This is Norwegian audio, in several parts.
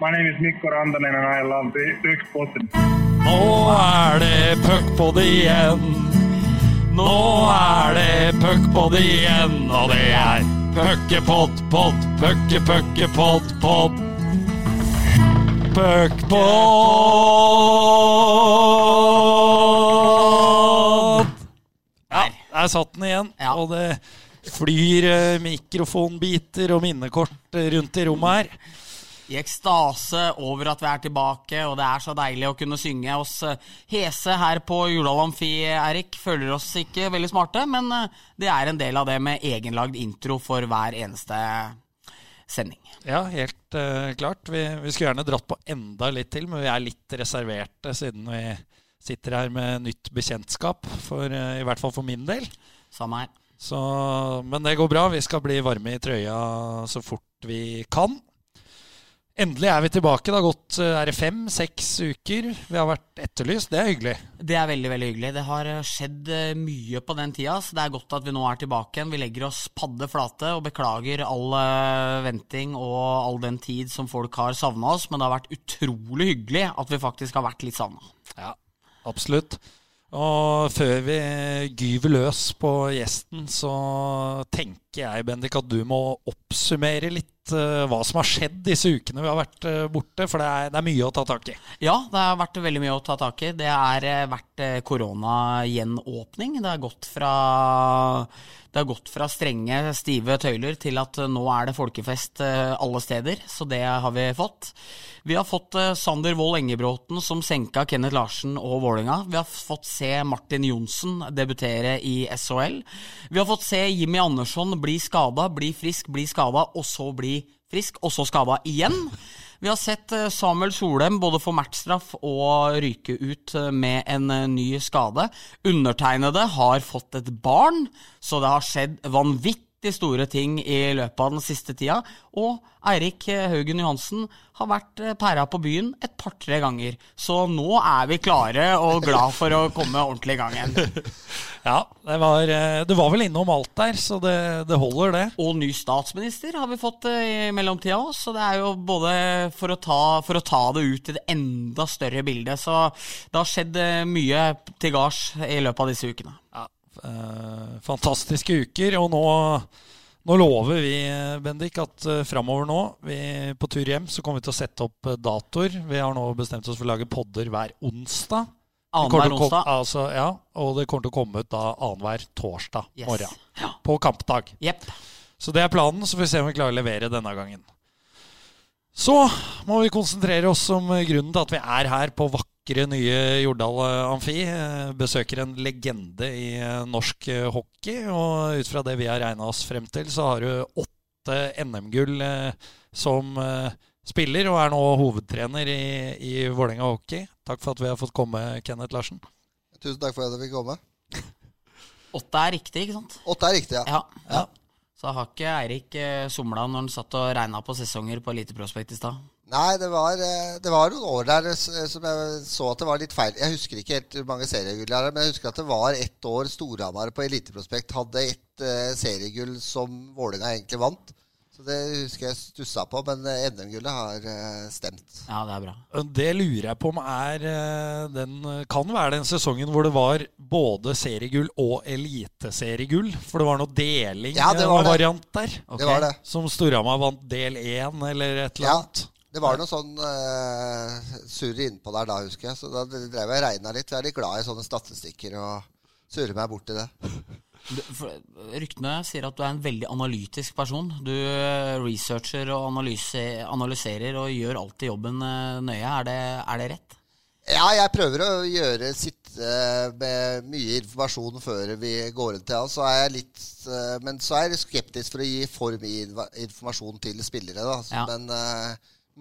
My name is Mikko Randanen and I love the Puckpodden. Nå er det puckpod igjen. Nå er det puckpod igjen, og det er puckepott, pott, pucke, pucke, pott, pott. Puckpod! Ja, der satt den igjen. Ja. Og det flyr eh, mikrofonbiter og minnekort eh, rundt i rommet her. I ekstase over at vi er tilbake, og det er så deilig å kunne synge oss eh, hese her på Jordal Amfi, Erik. Føler oss ikke veldig smarte, men eh, det er en del av det med egenlagd intro for hver eneste sending. Ja, helt uh, klart. Vi, vi skulle gjerne dratt på enda litt til, men vi er litt reserverte siden vi sitter her med nytt bekjentskap, for, uh, i hvert fall for min del. Samme her. Så, men det går bra. Vi skal bli varme i trøya så fort vi kan. Endelig er vi tilbake. Det har gått eh, er det fem-seks uker. Vi har vært etterlyst. Det er hyggelig. Det er veldig veldig hyggelig. Det har eh, skjedd eh, mye på den tida, så det er godt at vi nå er tilbake igjen. Vi legger oss padde flate og beklager all venting og all den tid som folk har savna oss, men det har vært utrolig hyggelig at vi faktisk har vært litt savna. Ja, absolutt. Og før vi gyver løs på gjesten, så tenker jeg, Bendik, at du må oppsummere litt eh, hva som har skjedd disse ukene vi har vært eh, borte, for det er, det er mye å ta tak i. Ja, det har vært veldig mye å ta tak i. Det har eh, vært koronagjenåpning. Det har gått fra det har gått fra strenge, stive tøyler til at nå er det folkefest alle steder. Så det har vi fått. Vi har fått Sander Wold Engebråten som senka Kenneth Larsen og Vålerenga. Vi har fått se Martin Johnsen debutere i SHL. Vi har fått se Jimmy Andersson bli skada, bli frisk, bli skada, og så bli frisk, og så skada igjen. Vi har sett eh, Samuel Solheim både få matchstraff og ryke ut eh, med en eh, ny skade. Undertegnede har fått et barn, så det har skjedd vanvittig store ting i løpet av den siste tida. Og Eirik Haugen Johansen har vært pæra på byen et par-tre ganger. Så nå er vi klare og glad for å komme ordentlig i gang igjen. Ja, det var, det var vel innom alt der, så det, det holder, det. Og ny statsminister har vi fått eh, i mellomtida òg, så det er jo både for å, ta, for å ta det ut i det enda større bildet. Så det har skjedd eh, mye til gards i løpet av disse ukene. Eh, fantastiske uker, og nå, nå lover vi, Bendik, at uh, framover nå, vi, på tur hjem, så kommer vi til å sette opp eh, datoer. Vi har nå bestemt oss for å lage podder hver onsdag. Annenhver onsdag. Altså, ja, og det kommer til å komme ut da annenhver torsdag Yes. morgen. Ja. På kampdag. Yep. Så det er planen, så får vi se om vi klarer å levere denne gangen. Så må vi konsentrere oss om grunnen til at vi er her på vakre, nye Jordal Amfi. Eh, Besøker en legende i eh, norsk eh, hockey. Og ut fra det vi har regna oss frem til, så har du åtte NM-gull som spiller, og er nå hovedtrener i, i Vålerenga hockey. Takk for at vi har fått komme, Kenneth Larsen. Tusen takk for at jeg fikk komme. Åtte er riktig, ikke sant? Åtte er riktig, ja. Ja. Ja. Så har ikke Eirik somla når han satt og regna på sesonger på Eliteprospekt i stad. Nei, det var, eh, det var noen år der som jeg så at det var litt feil. Jeg husker ikke helt mange seriegull det er, men jeg husker at det var ett år Storhamar på Eliteprospekt hadde ett eh, seriegull som Vålerenga egentlig vant. Så det husker jeg stussa på, men eh, NM-gullet har eh, stemt. Ja, det er bra. Det lurer jeg på om er eh, den Kan være den sesongen hvor det var både seriegull og eliteseriegull. For det var noe deling Ja, det var det. variant der. Okay. Det var det. Som Storhamar vant del én eller et eller Ja. Det var noe sånn uh, surr innpå der da, husker jeg. Så da drev jeg regna litt. Jeg er litt glad i sånne statistikker og surrer meg bort i det. Ryktene sier at du er en veldig analytisk person. Du eh, researcher og analyse, analyserer og gjør alltid jobben eh, nøye. Er det, er det rett? Ja, jeg prøver å gjøre sitte med mye informasjon før vi går inn til han. Så er jeg litt Men så er jeg skeptisk for å gi for mye informasjon til spillere. Da. Så, Ja. Men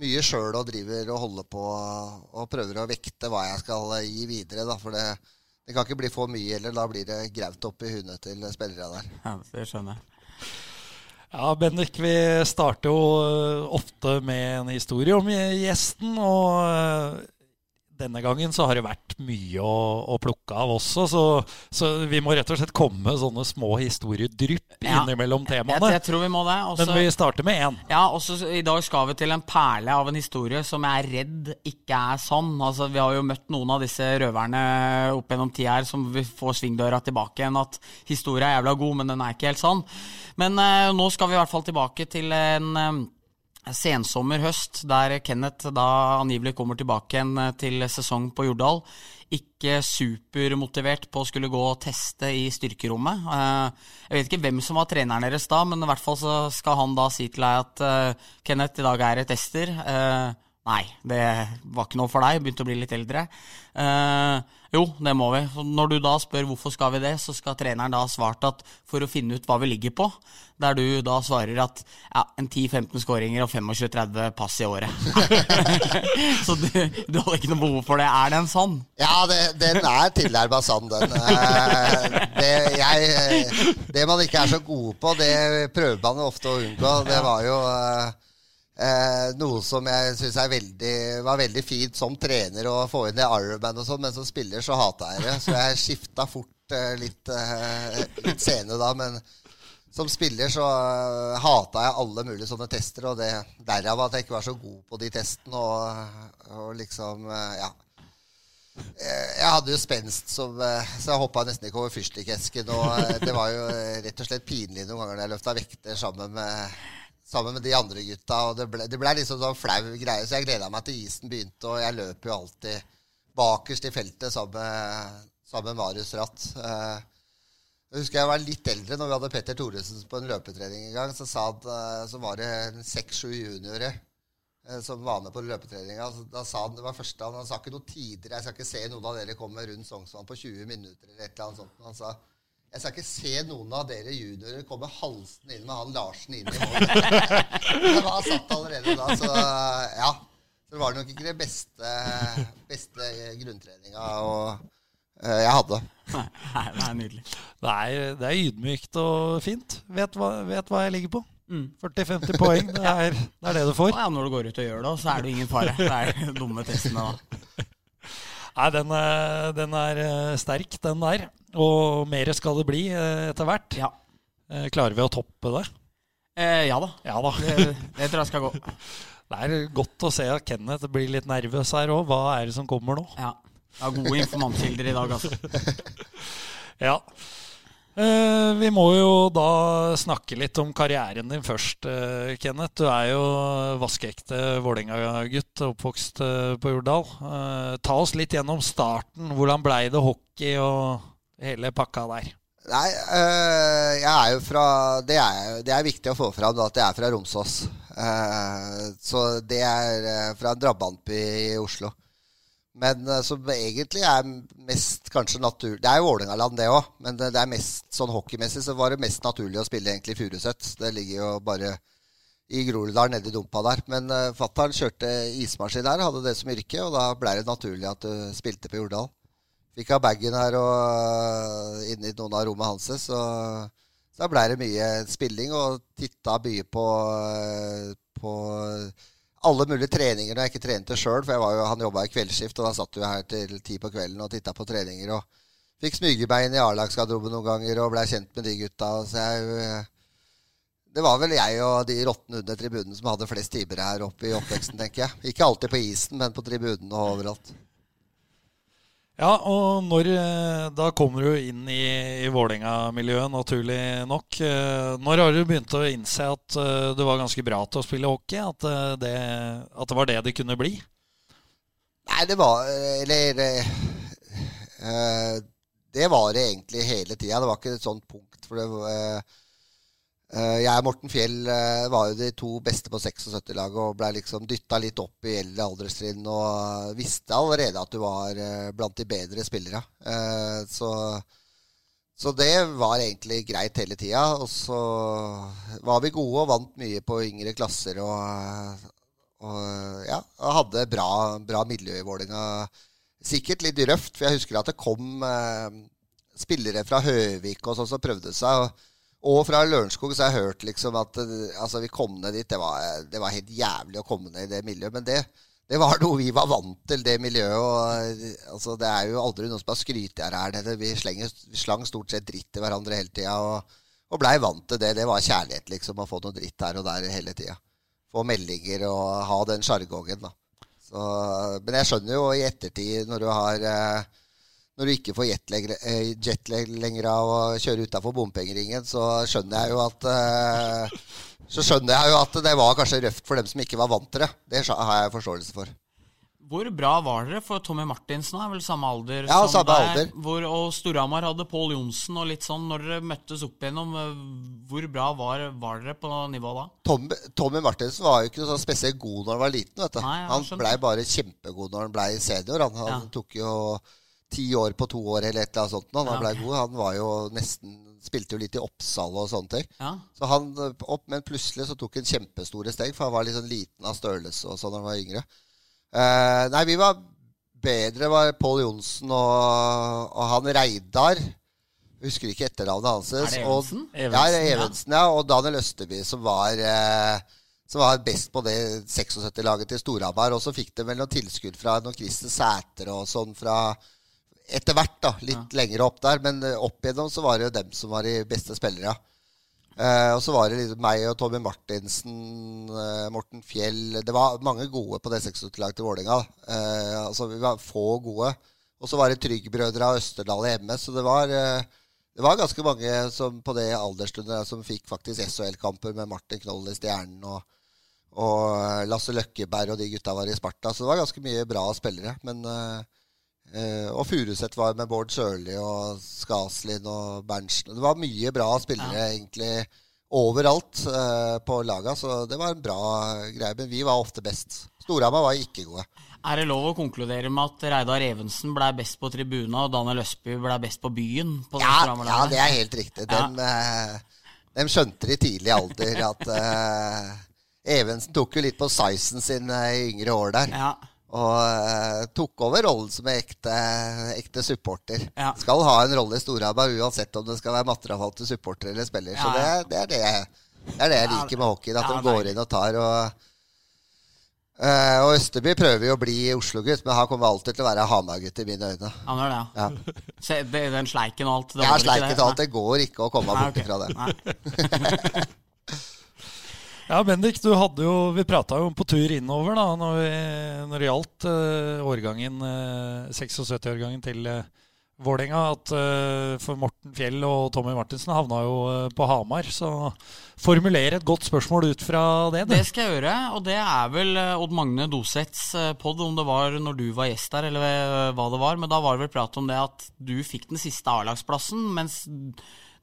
mye sjøl og driver og holder på og prøver å vekte hva jeg skal gi videre. Da, for det, det kan ikke bli for mye, eller da blir det graut opp i hundet til spillere der. Ja, det skjønner jeg. Ja, Bendik, vi starter jo eh, ofte med en historie om gjesten. Og eh, denne gangen så har det vært mye å, å plukke av også, så, så, vi må rett og slett komme med sånne små historiedrypp ja. innimellom temaene. Jeg, jeg, tror vi må det. Også, Men vi starter med én. Ja, også I dag skal vi til en perle av en historie som jeg er redd ikke er sann. Altså, vi har jo møtt noen av disse røverne opp gjennom tida her som vi får svingdøra tilbake igjen. At historia er jævla god, men den er ikke helt sann. Men uh, nå skal vi i hvert fall tilbake til en uh, sensommer-høst, der Kenneth da angivelig kommer tilbake igjen eh, til sesong på Jordal. Ikke supermotivert på å skulle gå og teste i styrkerommet. Eh, jeg vet ikke hvem som var treneren deres da, men i hvert fall så skal han da si til deg at eh, Kenneth, i dag er det tester. Nei, det var ikke noe for deg. Begynte å bli litt eldre. Uh, jo, det må vi. Når du da spør hvorfor skal vi det, så skal treneren da ha svart at for å finne ut hva vi ligger på. Der du da svarer at ja, en 10-15 skåringer og 25-30 pass i året. så du, du hadde ikke noe behov for det. Er den sann? Ja, det, den er tilnærma sann, den. Uh, det, jeg, det, man ikke er så god på, det prøver man ofte å unngå. Det var jo uh, Eh, noe som jeg syns var veldig fint som trener å få inn i Ironman og sånn, men som spiller så hata jeg det. Så jeg skifta fort eh, litt, eh, litt sene da. Men som spiller så uh, hata jeg alle mulige sånne tester, og det, derav at jeg ikke var så god på de testene. Og, og liksom, uh, ja. Eh, jeg hadde jo spenst, som, så jeg hoppa nesten ikke over fyrstikkesken. Og det var jo rett og slett pinlig noen ganger når jeg løfta vekter sammen med sammen med de andre gutta. Og det ble, det ble liksom sånn flau greie, så jeg gleda meg til isen begynte. Og jeg løper jo alltid bakerst i feltet sammen med, Marius Ratt. Eh, jeg husker jeg var litt eldre når vi hadde Petter Thoresen på en løpetrening en gang. Så, han, eh, så var det seks-sju juniorer eh, som var med på løpetreninga. Da sa han det var første, han sa ikke noe tider. Jeg skal ikke se noen av dere komme rundt Sognsvann på 20 minutter eller et eller annet sånt. Han sa jeg skal ikke se noen av dere juniorer komme halsende inn med han Larsen inn i mål. det var satt allerede da, så ja. Så det var nok ikke det beste, beste grunntreninga uh, jeg hadde. Nei, det er nydelig. Det er, det er ydmykt og fint. Vet hva, vet hva jeg ligger på. Mm. 40-50 poeng. Det er, det er, det du får. Ja, når du går ut og gjør det, så er det ingen fare. Det er dumme testene da. Nei, den, er, den, er eh, sterk, den der. Og mer skal det bli eh, etter hvert. Ja. Klarer vi å toppe det? Eh, ja da. Ja da. det, det, tror jeg skal gå. Det er godt å se at Kenneth blir litt nervøs her òg. Hva er det som kommer nå? Ja. Det er gode informantkilder i dag, altså. ja. Eh, vi må jo da snakke litt om karrieren din først, eh, Kenneth. Du er jo vaskeekte Vålerenga-gutt, oppvokst eh, på Jordal. Ta oss litt gjennom starten. Hvordan blei det hockey og hele pakka der? Nei, jeg er jo fra Det er, det er viktig å få fram at jeg er fra Romsås. så det er fra en drabantby i Oslo. Men uh, som egentlig er mest kanskje natur... Det er jo Vålerenga-land, det òg. Men det, det, er mest sånn hockeymessig så var det mest naturlig å spille egentlig Furuset. Det ligger jo bare i Groruddalen nedi dumpa der. Men uh, fatter'n kjørte ismaskin der, hadde det som yrke, og da ble det naturlig at du spilte på Jordal. Fikk av bagen her og uh, inni noen av rommet hans, så, så blei det mye spilling, og titta mye på, uh, på alle mulige treninger når jeg ikke trente sjøl. For jo, han jobba i kveldsskift, og da satt vi her til ti på kvelden og titta på treninger. Og fikk smygebein i A-lagsgarderoben noen ganger og blei kjent med de gutta. Så jeg, eh, det var vel jeg og de rottene under tribunen som hadde flest timer her oppe i oppveksten, tenker jeg. Ikke alltid på isen, men på tribunen og overalt. Ja, og når, eh, da kommer du inn i, i Vålerenga-miljøet, naturlig nok. Eh, når har du begynt å innse at eh, du var ganske bra til å spille hockey? At det, at det var det det kunne bli? Nei, det var Eller Det var det egentlig hele tida. Det var ikke et sånt punkt. For det Eh, jeg og Morten Fjell eh, var jo de to beste på 76-laget og ble liksom dytta litt opp i eldre alderstrinn og visste allerede at du var eh, blant de bedre spillere. Så, så det var egentlig greit hele tida. Og så var vi gode og vant mye på yngre klasser og, og ja, hadde bra, bra miljø i Vålerenga. Sikkert litt røft, for jeg husker at det kom spillere fra Høvik og sånn som prøvde seg. og og fra Lørenskog så har jeg hørt liksom at altså, vi kom ned dit. Det var, det var, helt jævlig å komme ned i det miljøet. Men det, det var noe vi var vant til, det miljøet. Og, altså, det er jo aldri noen som har skrytt av her nede. Vi, slenger, vi slang stort sett dritt til hverandre hele tida. Og, og blei vant til det. Det var kjærlighet, liksom. Å få noe dritt her og der hele tida. Få meldinger og ha den sjargongen, da. Så, men jeg skjønner jo i ettertid, når du har eh, når du ikke får jetlag lenger av å kjøre utafor bompengeringen, så skjønner jeg jo at eh, Så skjønner jeg jo at det var kanskje røft for dem som ikke var vant til det. Det har jeg forståelse for. Hvor bra var dere? For Tommy Martinsen er vel samme alder ja, som samme deg. alder. Hvor, og Storhamar hadde Pål Johnsen og litt sånn. Når dere møttes opp igjennom, eh, hvor bra var, var dere på nivå da? Tom, Tommy Martinsen var jo ikke noe sånn spesielt god når han var liten. vet du. Nei, han blei bare kjempegod når han blei senior. Han, han Ja. tok jo ti år på to år eller et eller annet sånt. Nå. Han Ja, okay. ok. god. Han var jo nesten Spilte jo litt i Oppsal og sånne ting. Ja. Så han eh, opp, Men plutselig så tok han kjempestore steg, for han var litt sånn liten av størrelse og sånn da han var yngre. Eh, nei, vi var bedre, var Pål Johnsen og, og han Reidar. Husker ikke etternavnet hans. Er det og- Evensen? Ja, er Evensen, ja. Og Daniel Østerby, som var, eh, som var best på det 76-laget til Storhamar. Og så fikk de vel noen tilskudd fra noen Christer Sæter og sånn fra Etter hvert, da. Litt lenger opp der. Men eh, opp igjennom så var det jo dem som var de beste spillere. Uh, og så var det liksom meg og Tommy Martinsen, uh, Morten Fjell Det var mange gode på det 76-laget til Vålerenga. Uh, altså, vi var få gode. Og så var det Trygg-brødre av Østerdal hjemme. Så det var, eh, det var ganske mange som på det aldersstundet som fikk faktisk SHL-kamper med Martin Knoll i Stjernen og, og Lasse Løkkeberg og de gutta var i Sparta. Så det var ganske mye bra spillere. Men eh, Eh, og Furuseth var med Bård Sørli og Skaslin og Berntsen. Det var mye bra spillere egentlig overalt uh, på laga, så det var en bra greie. Men vi var ofte best. Storhamar var ikke gode. Er det lov å konkludere med at Reidar Evensen ble best på tribuna, og Daniel Østby ble best på byen? På Ja, ja, det er helt riktig. Ja. De, uh, de, skjønte i tidlig alder at eh, Evensen tok jo litt på sizen sin eh, i yngre år der. Ja. Og eh, tok over rollen som ekte, ekte supporter. Ja. Skal ha en rolle i Storhamar uansett om det skal være materialvalgte supporter eller spiller. Så Ja, så det, det, er det, det er det jeg liker med hockeyen. At de går inn og tar. Og, eh, og Østerby prøver jo å bli Oslo-gutt, men han kommer alltid til å være Hamar-gutt i mine øyne. Han gjør det, ja. Ja. Den sleiken og alt. det ja, sleiken det. alt. Det går ikke å komme Nei, bort okay. fra det. Ja, Bendik, du hadde jo, vi prata jo på tur innover da, når, vi, når det gjaldt uh, årgangen, uh, 76-årgangen til uh, Vålerenga, at uh, for Morten Fjell og Tommy Martinsen havna jo eh, på Hamar. Så formuler et godt spørsmål ut fra det. du. Det skal jeg gjøre, og det er vel eh, Odd Magne Doseths eh, pod, om det var når du var gjest der, eller eh, hva det var. Men da var det vel prat om det at du fikk den siste A-lagsplassen, mens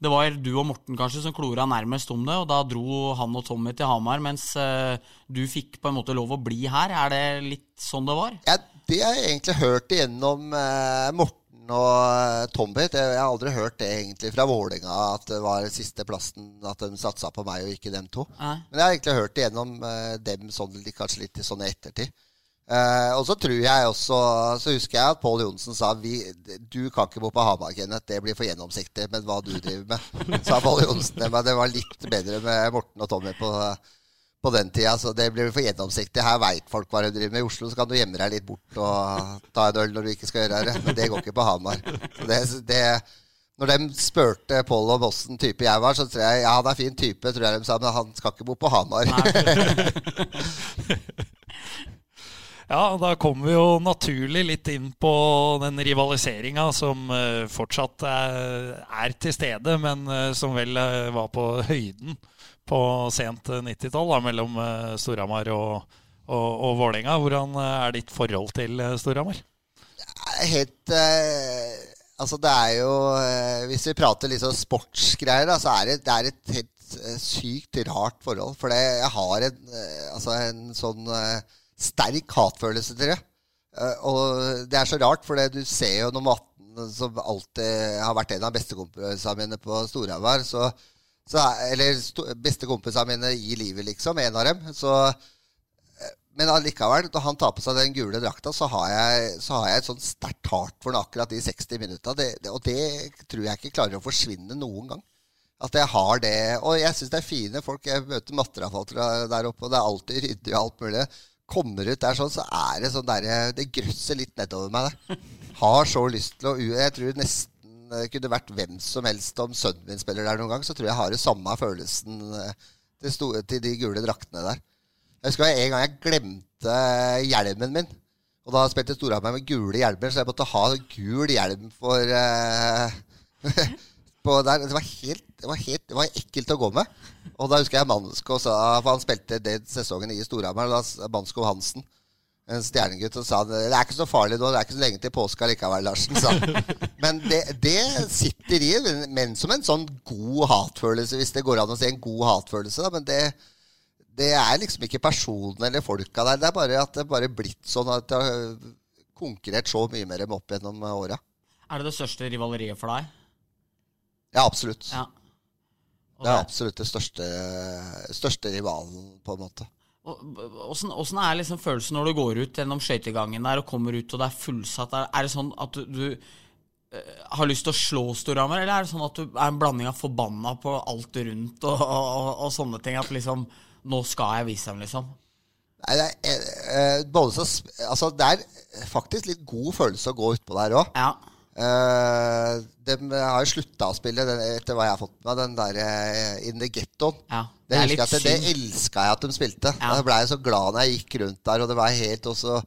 det var du og Morten kanskje som klora nærmest om det, og da dro han og Tommy til Hamar, mens eh, du fikk på en måte lov å bli her. Er det litt sånn det var? Ja, det har jeg egentlig hørt igjennom eh, Morten og eh, Tommy. Det- Jeg har aldri hørt det egentlig fra Vålinga, at det var siste plassen At de satsa på meg og ikke dem to. Nei. Men jeg har egentlig hørt det gjennom eh, dem sånn, kanskje litt sånn i ettertid. Eh, og så tror jeg også Så husker jeg at Pål Johnsen sa vi, Du kan ikke bo på Hamar, Kenneth. Det blir for gjennomsiktig Men hva du driver med. Sa Pål Johnsen. Men det var litt bedre med Morten og Tommy på, på den tida. Så det blir for gjennomsiktig. Her veit folk hva de driver med. I Oslo så kan du gjemme deg litt bort og ta en øl når du ikke skal gjøre det. Men det går ikke på Hamar. Så det, det når de spurte Pål om åssen type jeg var, så tror jeg ja, han er fin type, tror jeg de sa, men han skal ikke bo på Hamar. Ja, da kommer vi jo naturlig litt inn på den rivaliseringa som eh, fortsatt er, er til stede, men eh, som vel eh, var på høyden på sent eh, 90-tall da, mellom eh, Storhamar og, og, og Vålerenga. Hvordan eh, er ditt forhold til eh, Storhamar? Helt eh, Altså, det er jo eh, Hvis vi prater litt sånn sportsgreier, da, så er det, det er et helt eh, sykt rart forhold. For jeg har en, eh, altså en sånn eh, sterk hatfølelse til det. Eh, og det er så rart, for du ser jo når Matten, som alltid har vært en av bestekompisene mine på Storhamar, er- Eller bestekompisene mine i livet, liksom. En av dem. Så men allikevel, når han tar på seg den gule drakta, så har jeg, så har jeg et sånn sterkt hardt for den akkurat de 60 minutta. Og det tror jeg ikke klarer å forsvinne noen gang. At jeg har det. Og jeg syns det er fine folk. Jeg møter matterafaltere der oppe, og det er alltid ryddig og alt mulig. Kommer ut der sånn, så er det sånn derre Det grøsser litt nedover meg, det. Har så lyst til å Jeg tror nesten det kunne vært hvem som helst om sønnen min spiller der noen gang, så tror jeg har det samme følelsen eh, til, store, til de gule draktene der. Jeg husker en gang jeg glemte hjelmen min. Og da spilte Storhamar med gule hjelmer, så jeg måtte ha gul hjelm for uh, der. Det var, helt, det, var helt, det var ekkelt å gå med. Og da husker jeg Mansko sa For han spilte den sesongen i Storhamar. Da Mansko Hansen, en stjernegutt, og sa det er ikke så farlig nå, det er ikke så lenge til påske likevel, Larsen. sa. Men det, det sitter i, men som en sånn god hatfølelse, hvis det går an å si en god hatfølelse. Da. Men det, det er liksom ikke personene eller folka der. Det er bare at det bare er blitt sånn at det har konkurrert så mye med dem opp gjennom åra. Er det det største rivaleriet for deg? Ja, absolutt. Ja. Og Det er absolutt det største, største rivalen, på en måte. Åssen er liksom følelsen når du går ut gjennom skøytegangen der og kommer ut og det er fullsatt? Er, det sånn at du, du eh, har lyst til å slå Storhamar, eller er det sånn at du er en blanding av forbanna på alt rundt og, og, og, og sånne ting? At liksom Nå skal jeg vise dem, liksom. Nei, det, er, eh, både så, altså, det er faktisk litt god følelse å gå utpå der òg. Ja. Uh, de har jo slutta å spille, den, etter hva jeg har fått med den der uh, In the Gettoen. ja. Det, Det jeg at det, elska jeg at de spilte. Ja. Jeg så glad når jeg gikk rundt der, og det var helt også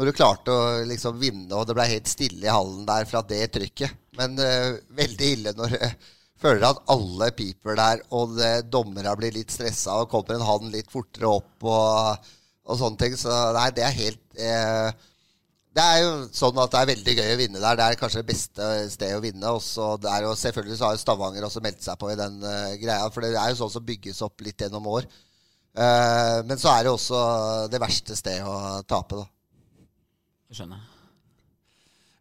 Når du klarte å liksom vinne, og det ble helt stille i hallen der fra det trykket. Men uh, veldig ille når du føler at alle piper der, og dommerne blir litt stressa, og kommer en hann litt fortere opp og, og sånne ting. Så nei, det er helt eh, det er jo sånn at det er veldig gøy å vinne der. Det er kanskje det beste stedet å vinne. Også der, det er selvfølgelig så har jo Stavanger også meldt seg på i den uh, greia. For det er jo sånn som bygges opp litt gjennom år. Uh, men så er det også det verste stedet å tape, da. Jeg skjønner.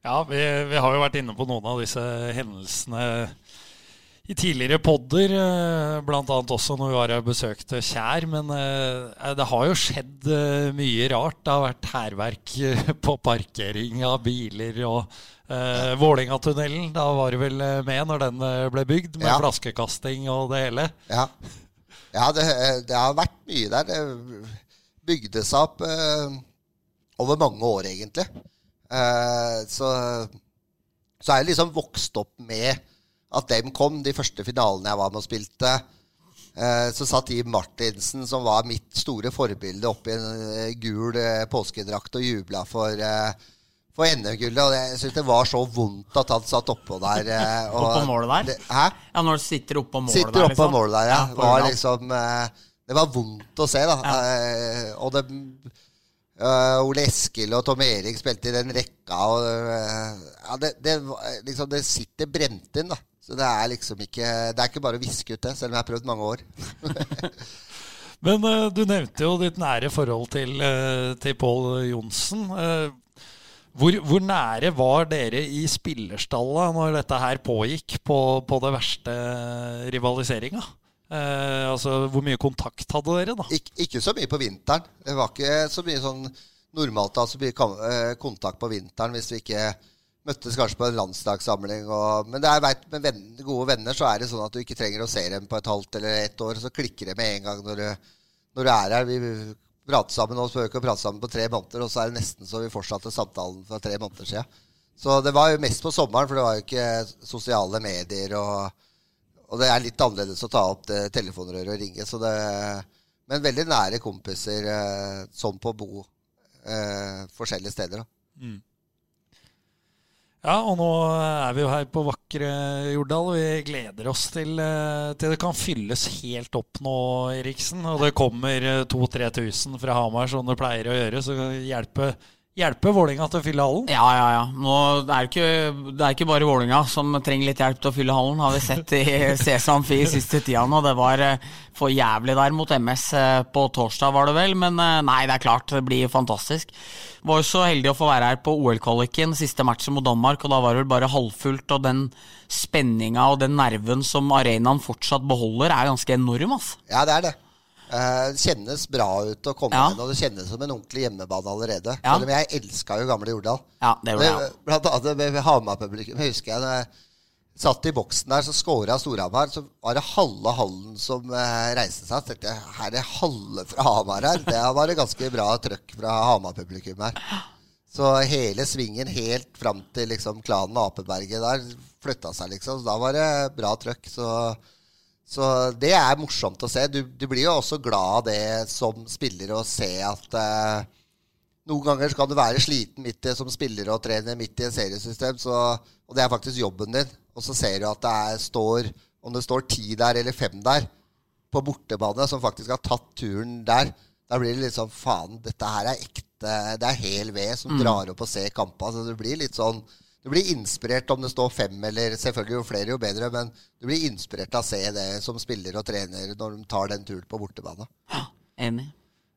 Ja, vi, vi har jo vært inne på noen av disse hendelsene i tidligere podder, bl.a. blant annet også når vi var og besøkte Kjær. Men eh, det har jo skjedd eh, mye rart. Det har vært hærverk eh, på parkering av biler og uh, Vålingatunnelen. Da var du vel eh, med når den eh, ble bygd, med Ja. flaskekasting og det hele. Ja, ja det, det har vært mye der. Det bygde seg opp eh, over mange år, egentlig. Eh, så, så er jeg liksom vokst opp med at dem kom, de første finalene jeg var med og spilte. Eh, så satt Jim Martinsen, som var mitt store forbilde, oppi en eh, gul eh, påskedrakt og jubla for for NM-gullet, og jeg syns det var så vondt at han satt oppå der. og Oppå målet der? Hæ? Ja, når du sitter oppå målet Sitter der, Sitter oppå liksom. målet der, ja. ja var liksom Det var vondt å se, da. Ja. og det Uh, Ole Eskil og Tom Erik spilte i den rekka, og uh, ja, det, det, liksom, det sitter brent inn, da. Så det er liksom ikke Det er ikke bare å viske ut det, selv om jeg har prøvd mange år. Men uh, du nevnte jo ditt nære forhold til, uh, til Pål Johnsen. Uh, hvor, hvor nære var dere i spillerstallet når dette her pågikk, på, på det verste rivaliseringa? Eh, altså, hvor mye kontakt hadde dere, da? Ik ikke så mye på vinteren. Det var ikke så mye sånn normalt da, så mye eh, kontakt på vinteren hvis vi ikke møttes kanskje på en landslagssamling. Og, men er, vet, med venn, gode venner så er det sånn at du ikke trenger å se dem på et halvt eller ett år. Så klikker det med en gang når du, når du er her. Vi prater sammen og vi ikke å sammen på tre måneder, og så er det nesten så vi fortsatte samtalen for tre måneder siden. Så det var jo mest på sommeren, for det var jo ikke sosiale medier og og det er litt annerledes å ta opp det telefonrøret og ringe. Så det, men veldig nære kompiser eh, sånn på bo eh, forskjellige steder. Da. Ja, og nå er vi jo her på vakre Jordal. Vi gleder oss til, eh, til det kan fylles helt opp nå, Eriksen. Og det kommer 2000-3000 fra Hamar, som det pleier å gjøre. Så hjelpe, hjelpe Vålinga til å fylle hallen. Ja, ja, ja. Nå, det, er ikke, det er ikke bare Vålinga som trenger litt hjelp til å fylle hallen, har vi sett i Sesam Fi siste tida nå. Det var eh, for jævlig der mot MS eh, på torsdag, var det vel. Men eh, nei, det er klart, det blir fantastisk. Var jo så heldig å få være her på OL-kvaliken, siste matchen mot Danmark, og da var det vel bare halvfullt. Og den spenninga og den nerven som arenaen fortsatt beholder, er ganske enorm, altså. Ja, det er det. Det kjennes bra ut å komme Ja. inn, og det kjennes som en ordentlig hjemmebane allerede. Ja. Selv om jeg elska jo gamle Jordal. Ja, det gjorde jeg Det- Blant annet med med Hamar-publikum. Jeg husker jeg da jeg satt i boksen der, så scora Storhamar. Så var det halve hallen som eh, reiste seg. Så tenkte jeg her er halve fra Hamar her. Det var et ganske bra trøkk fra Hamar-publikum her. Så hele svingen helt fram til liksom klanen Apeberget der flytta seg, liksom. Så da var det bra trøkk. Så, så det er morsomt å se. Du, du, blir jo også glad av det som spiller å se at eh, noen ganger kan du være sliten midt i, som spiller og trener midt i et seriesystem, så, og det er faktisk jobben din. Og så ser du at det er, står Om det står ti der eller fem der på bortebane som faktisk har tatt turen der, da blir det litt sånn Faen, dette her er ekte. Det er hel ved som mm. drar opp og ser kampa. Så det blir litt sånn Du blir inspirert om det står fem, eller selvfølgelig jo flere, jo bedre, men du blir inspirert av å se det som spiller og trener når de tar den turen på bortebane. Ja, enig.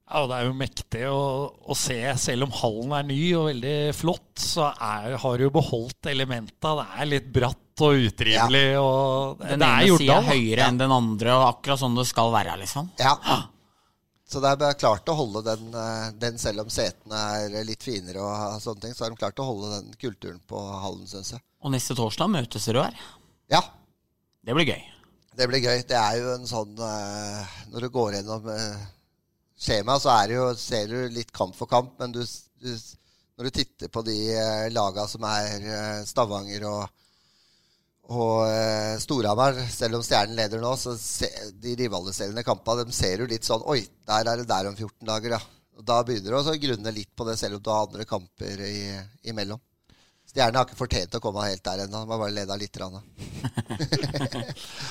Ja, og Det er jo mektig å, å, se. Selv om hallen er ny og veldig flott, så er, har du beholdt elementa. Det er litt bratt og utrivelig. Ja. Og det, den ene sida er høyere ja. enn den andre, og akkurat sånn det skal være. liksom. Ja. Så det er klart å holde den, eh, den, selv om setene er litt finere, og sånne ting, så har de klart å holde den kulturen på hallen, syns jeg. Og neste torsdag møtes dere her? Ja. Det blir gøy. Det blir gøy. Det er jo en sånn uh, Når du går gjennom uh, skjemaet, så er det jo, ser du litt kamp for kamp, men du, du, når du titter på de laga som er Stavanger og og eh, Storhamar, selv om Stjernen leder nå, så se, de rivaliserende kampene de ser jo litt sånn Oi, der er det der om 14 dager, ja. Og da begynner du å grunne litt på det, selv om du har andre kamper i, imellom. Stjernen har ikke fortjent å komme helt der ennå. De har bare leda litt.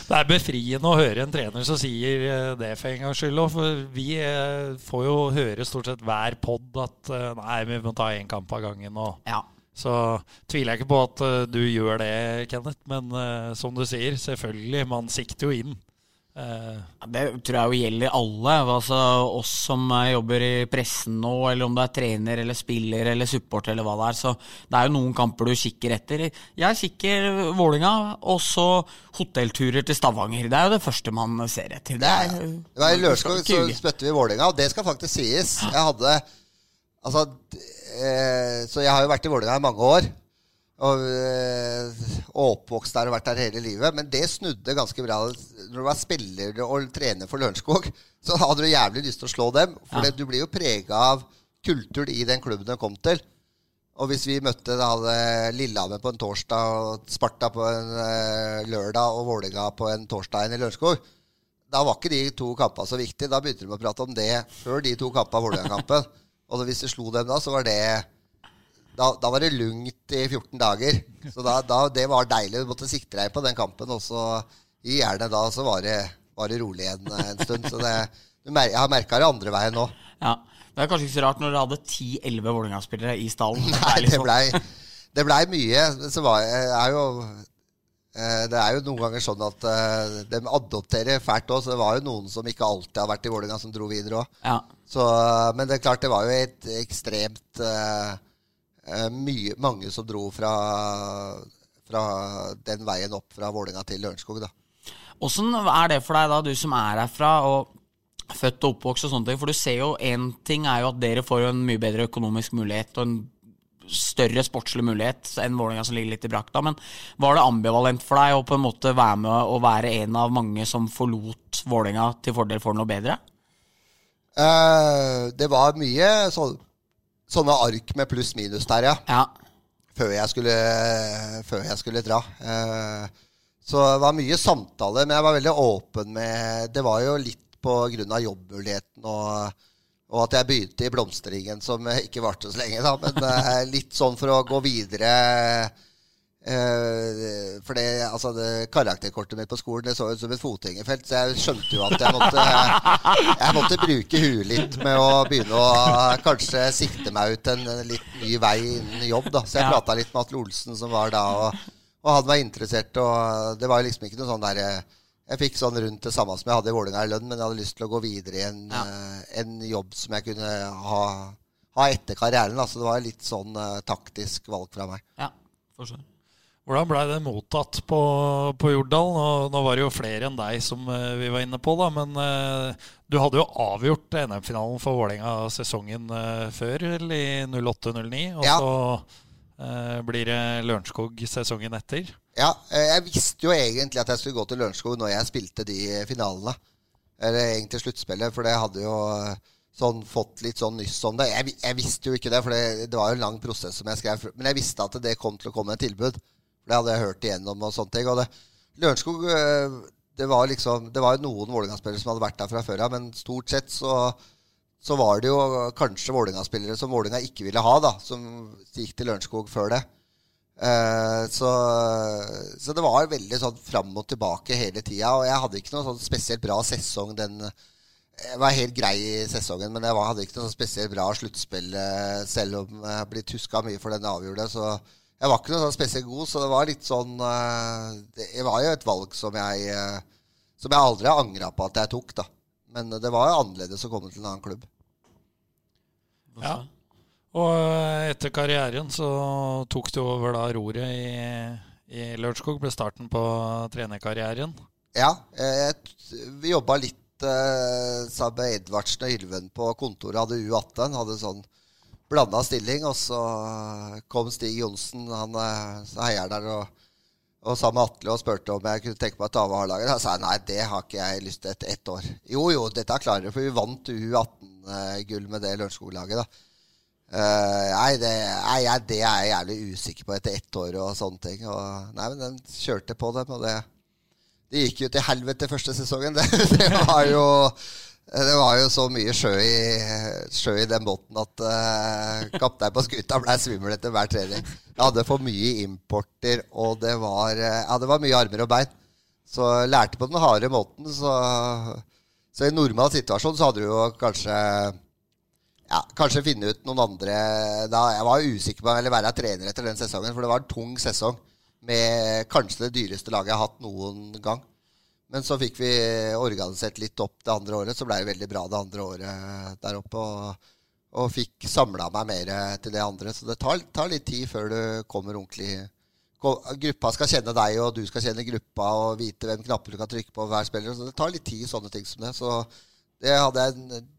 det er befriende å høre en trener som sier eh, det for en gangs skyld. For vi eh, får jo høre stort sett hver pod at eh, nei, vi må ta én kamp av gangen. Og ja. Så tviler jeg ikke på at uh, du gjør det, Kenneth. Men uh, som du sier, selvfølgelig, man sikter jo inn. Uh, det tror jeg jo gjelder alle. Altså Oss som jobber i pressen nå, eller om du er trener eller spiller eller support eller hva det er. Så det er jo noen kamper du kikker etter. Jeg kikker Vålinga, og så hotellturer til Stavanger. Det er jo det første man ser etter. Det er, ja, var I Lørenskog så spytter vi Vålinga, og det skal faktisk sies. Jeg hadde Altså eh, Så jeg har jo vært i Vålerenga i mange år. Og, eh, og, oppvokst der og vært der hele livet. Men det snudde ganske bra. Når du var spiller og trener for Lørenskog, så hadde du jævlig lyst til å slå dem. For ja. du blir jo prega av kultur i den klubben du kom til. Og hvis vi møtte da Lillehammer på en torsdag, og Sparta på en uh, lørdag og Vålerenga på en torsdag i Lørenskog, da var ikke de to kampene så viktige. Da begynte de å prate om det før de to kampene Vålerenga-kampen. Og hvis du slo dem da, så var det da, da, var det lugnt i 14 dager. Så da, da, det var deilig. Du måtte sikte deg på den kampen. Og så i jernet da så var det, var det rolig en, en, stund. Så det, jeg har merka det andre veien nå. Ja, Det er kanskje ikke så rart når dere hadde 10-11 Vålerenga-spillere i stallen. Nei, det blei det ble mye. Så var, er jo Eh, det er jo noen ganger sånn at de adopterer fælt òg, så det var jo noen som ikke alltid har vært i Vålerenga, som dro videre òg. Ja. Men det er klart, det var jo et ekstremt uh, mye, mange som dro fra, fra den veien opp fra Vålinga til Lørenskog, da. Åssen er det for deg, da, du som er herfra og født og oppvokst og sånne ting? For du ser jo én ting er jo at dere får en mye bedre økonomisk mulighet og en større sportslig mulighet enn Vålerenga som ligger litt i brakta. Men var det ambivalent for deg å på en måte være med og være en av mange som forlot Vålerenga til fordel for noe bedre? Uh, det var mye så, sånne ark med pluss-minus der, ja. ja. Før, jeg skulle, før jeg skulle dra. Uh, så det var mye samtale, men jeg var veldig åpen med Det var jo litt på grunn av jobbmuligheten og og at jeg begynte i blomstringen, som ikke varte så lenge, da. Men uh, litt sånn for å gå videre. Uh, for det, altså det, karakterkortet mitt på skolen det så ut som et fotgjengerfelt, så jeg skjønte jo at jeg måtte, jeg måtte bruke huet litt med å begynne å kanskje sikte meg ut en litt ny vei innen jobb. da Så jeg ja. prata litt med Atle Olsen, som var da, og, og han var interessert. Og det var liksom ikke noe sånn derre jeg fikk sånn rundt det samme som jeg hadde i Vålerenga i lønn, men jeg hadde lyst til å gå videre i en, ja. uh, en jobb som jeg kunne ha, ha etter karrieren. Så det var litt sånn uh, taktisk valg fra meg. Ja, forstår. Hvordan blei det mottatt på, på Jordal? Nå, nå, var det jo flere enn deg som uh, vi var inne på, da. Men du hadde jo avgjort NM-finalen for Vålerenga sesongen før, eller i 08-09. Og ja. så blir det Lørenskog sesongen etter. Ja, eh, jeg visste jo egentlig at jeg skulle gå til Lørenskog når jeg spilte de finalene. Eller egentlig sluttspillet, for det hadde jo eh, sånn fått litt sånn nyss om det. Jeg, jeg visste jo ikke det, for det, det, var jo en lang prosess som jeg skrev. Men jeg visste at det kom til å komme et tilbud. Det hadde jeg hørt igjennom og sånne ting. Og det, Lørenskog eh, det var liksom Det var jo noen Vålerenga-spillere som hadde vært der fra før av, men stort sett så, så var det jo kanskje Vålerenga-spillere som Vålerenga ikke ville ha, da, som gikk til Lørenskog før det. Eh, så, så, det var veldig sånn fram og tilbake hele tida. Og jeg hadde ikke noe sånn spesielt bra sesong den Jeg var helt grei i sesongen, men jeg var, hadde ikke noe sånn spesielt bra sluttspill, uh, selv om jeg har blitt huska mye for den avgjorde. Så jeg var ikke noe sånn spesielt god, så det var litt sånn uh, Det var jo et valg som jeg Som jeg aldri har angra på at jeg tok, da. Men det var jo annerledes å komme til en annen klubb. Ja. Og eh, etter karrieren så tok du over da roret i, i Lørenskog. Ble starten på trenerkarrieren. Ja. Jeg, vi jobba litt eh, sammen med Edvardsen og Ylven på kontoret. Hadde U18. Hadde sånn blanda stilling. Og så kom Stig Johnsen, han eh, heier der, og, og sammen med Atle og spurte om jeg kunne tenke meg å ta over A-laget. Da sa jeg nei, det har ikke jeg lyst til etter ett år. Jo jo, dette er klarere, for vi vant U18-gull med det Lørenskog-laget. da. Uh, nei, det, nei, det, er jeg jævlig usikker på etter ett år og sånne ting. Og, nei, men den kjørte på dem, og det, det gikk jo til helvete første sesongen. Det, det, var jo det var jo så mye sjø i, sjø i den båten at uh, kapteinen på skuta ble svimmel etter hver trening. Jeg hadde for mye importer, og det var, uh, ja, det var mye armer og bein. Så jeg lærte på den harde måten. Så, så i normal situasjon så hadde du jo kanskje ja, kanskje finne ut noen andre da, Jeg var usikker på om jeg ville være trener etter den sesongen, for det var en tung sesong med kanskje det dyreste laget jeg har hatt noen gang. Men så fikk vi organisert litt opp det andre året, så ble det veldig bra det andre året der oppe. Og, og fikk samla meg mer til det andre. Så det tar, tar, litt tid før du kommer ordentlig Gruppa skal kjenne deg, og du skal kjenne gruppa og vite hvem knapper du kan trykke på hver spiller. Så det tar litt tid, sånne ting som det. Så det hadde en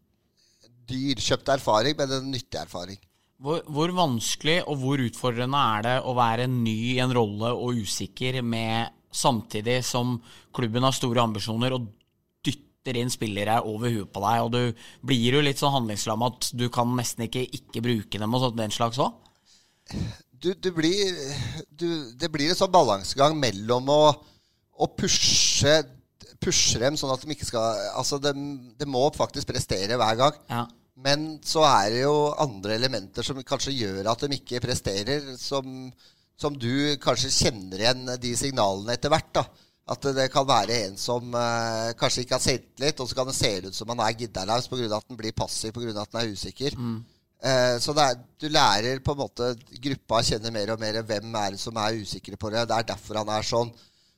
dyrkjøpt erfaring, men en nyttig erfaring. Hvor, hvor, vanskelig og hvor utfordrende er det å være ny i en rolle og usikker med samtidig som klubben har store ambisjoner og dytter inn spillere over huet på deg, og du blir jo litt sånn handlingslamma at du kan nesten ikke ikke bruke dem og sånt, den slags òg? Du, du, blir du, Det blir en sånn balansegang mellom å, å pushe pushe dem sånn at de ikke skal Altså, de, de må faktisk prestere hver gang. Ja. Men så er det jo andre elementer som kanskje gjør at de ikke presterer, som, som du kanskje kjenner igjen de signalene etter hvert. da. At det kan være en som eh, kanskje ikke har selvtillit, og så kan det se ut som han er giddalaus pga. at han blir passiv pga. at han er usikker. Mm. Eh, så er, du lærer på en måte gruppa kjenner mer og mer hvem er det som er usikre på det. Det er derfor han er sånn.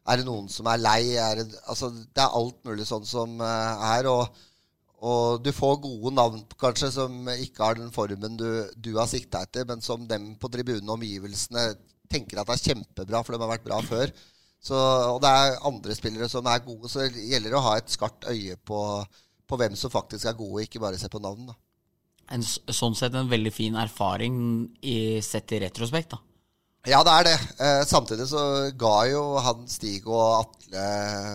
Er det noen som er lei? Er det, altså, det er alt mulig sånn som eh, er. Og, og, du får gode navn kanskje som ikke har den formen du, du har sikta etter, men som dem på tribunen og omgivelsene tenker at det er kjempebra, for de har vært bra før. Så, og det er andre spillere som er gode, så det gjelder å ha et skarpt øye på, på hvem som faktisk er gode, ikke bare se på navn. da. En, sånn sett en veldig fin erfaring i, sett i retrospekt, da. Ja, det er det. Eh, samtidig så ga jo han Stig og Atle,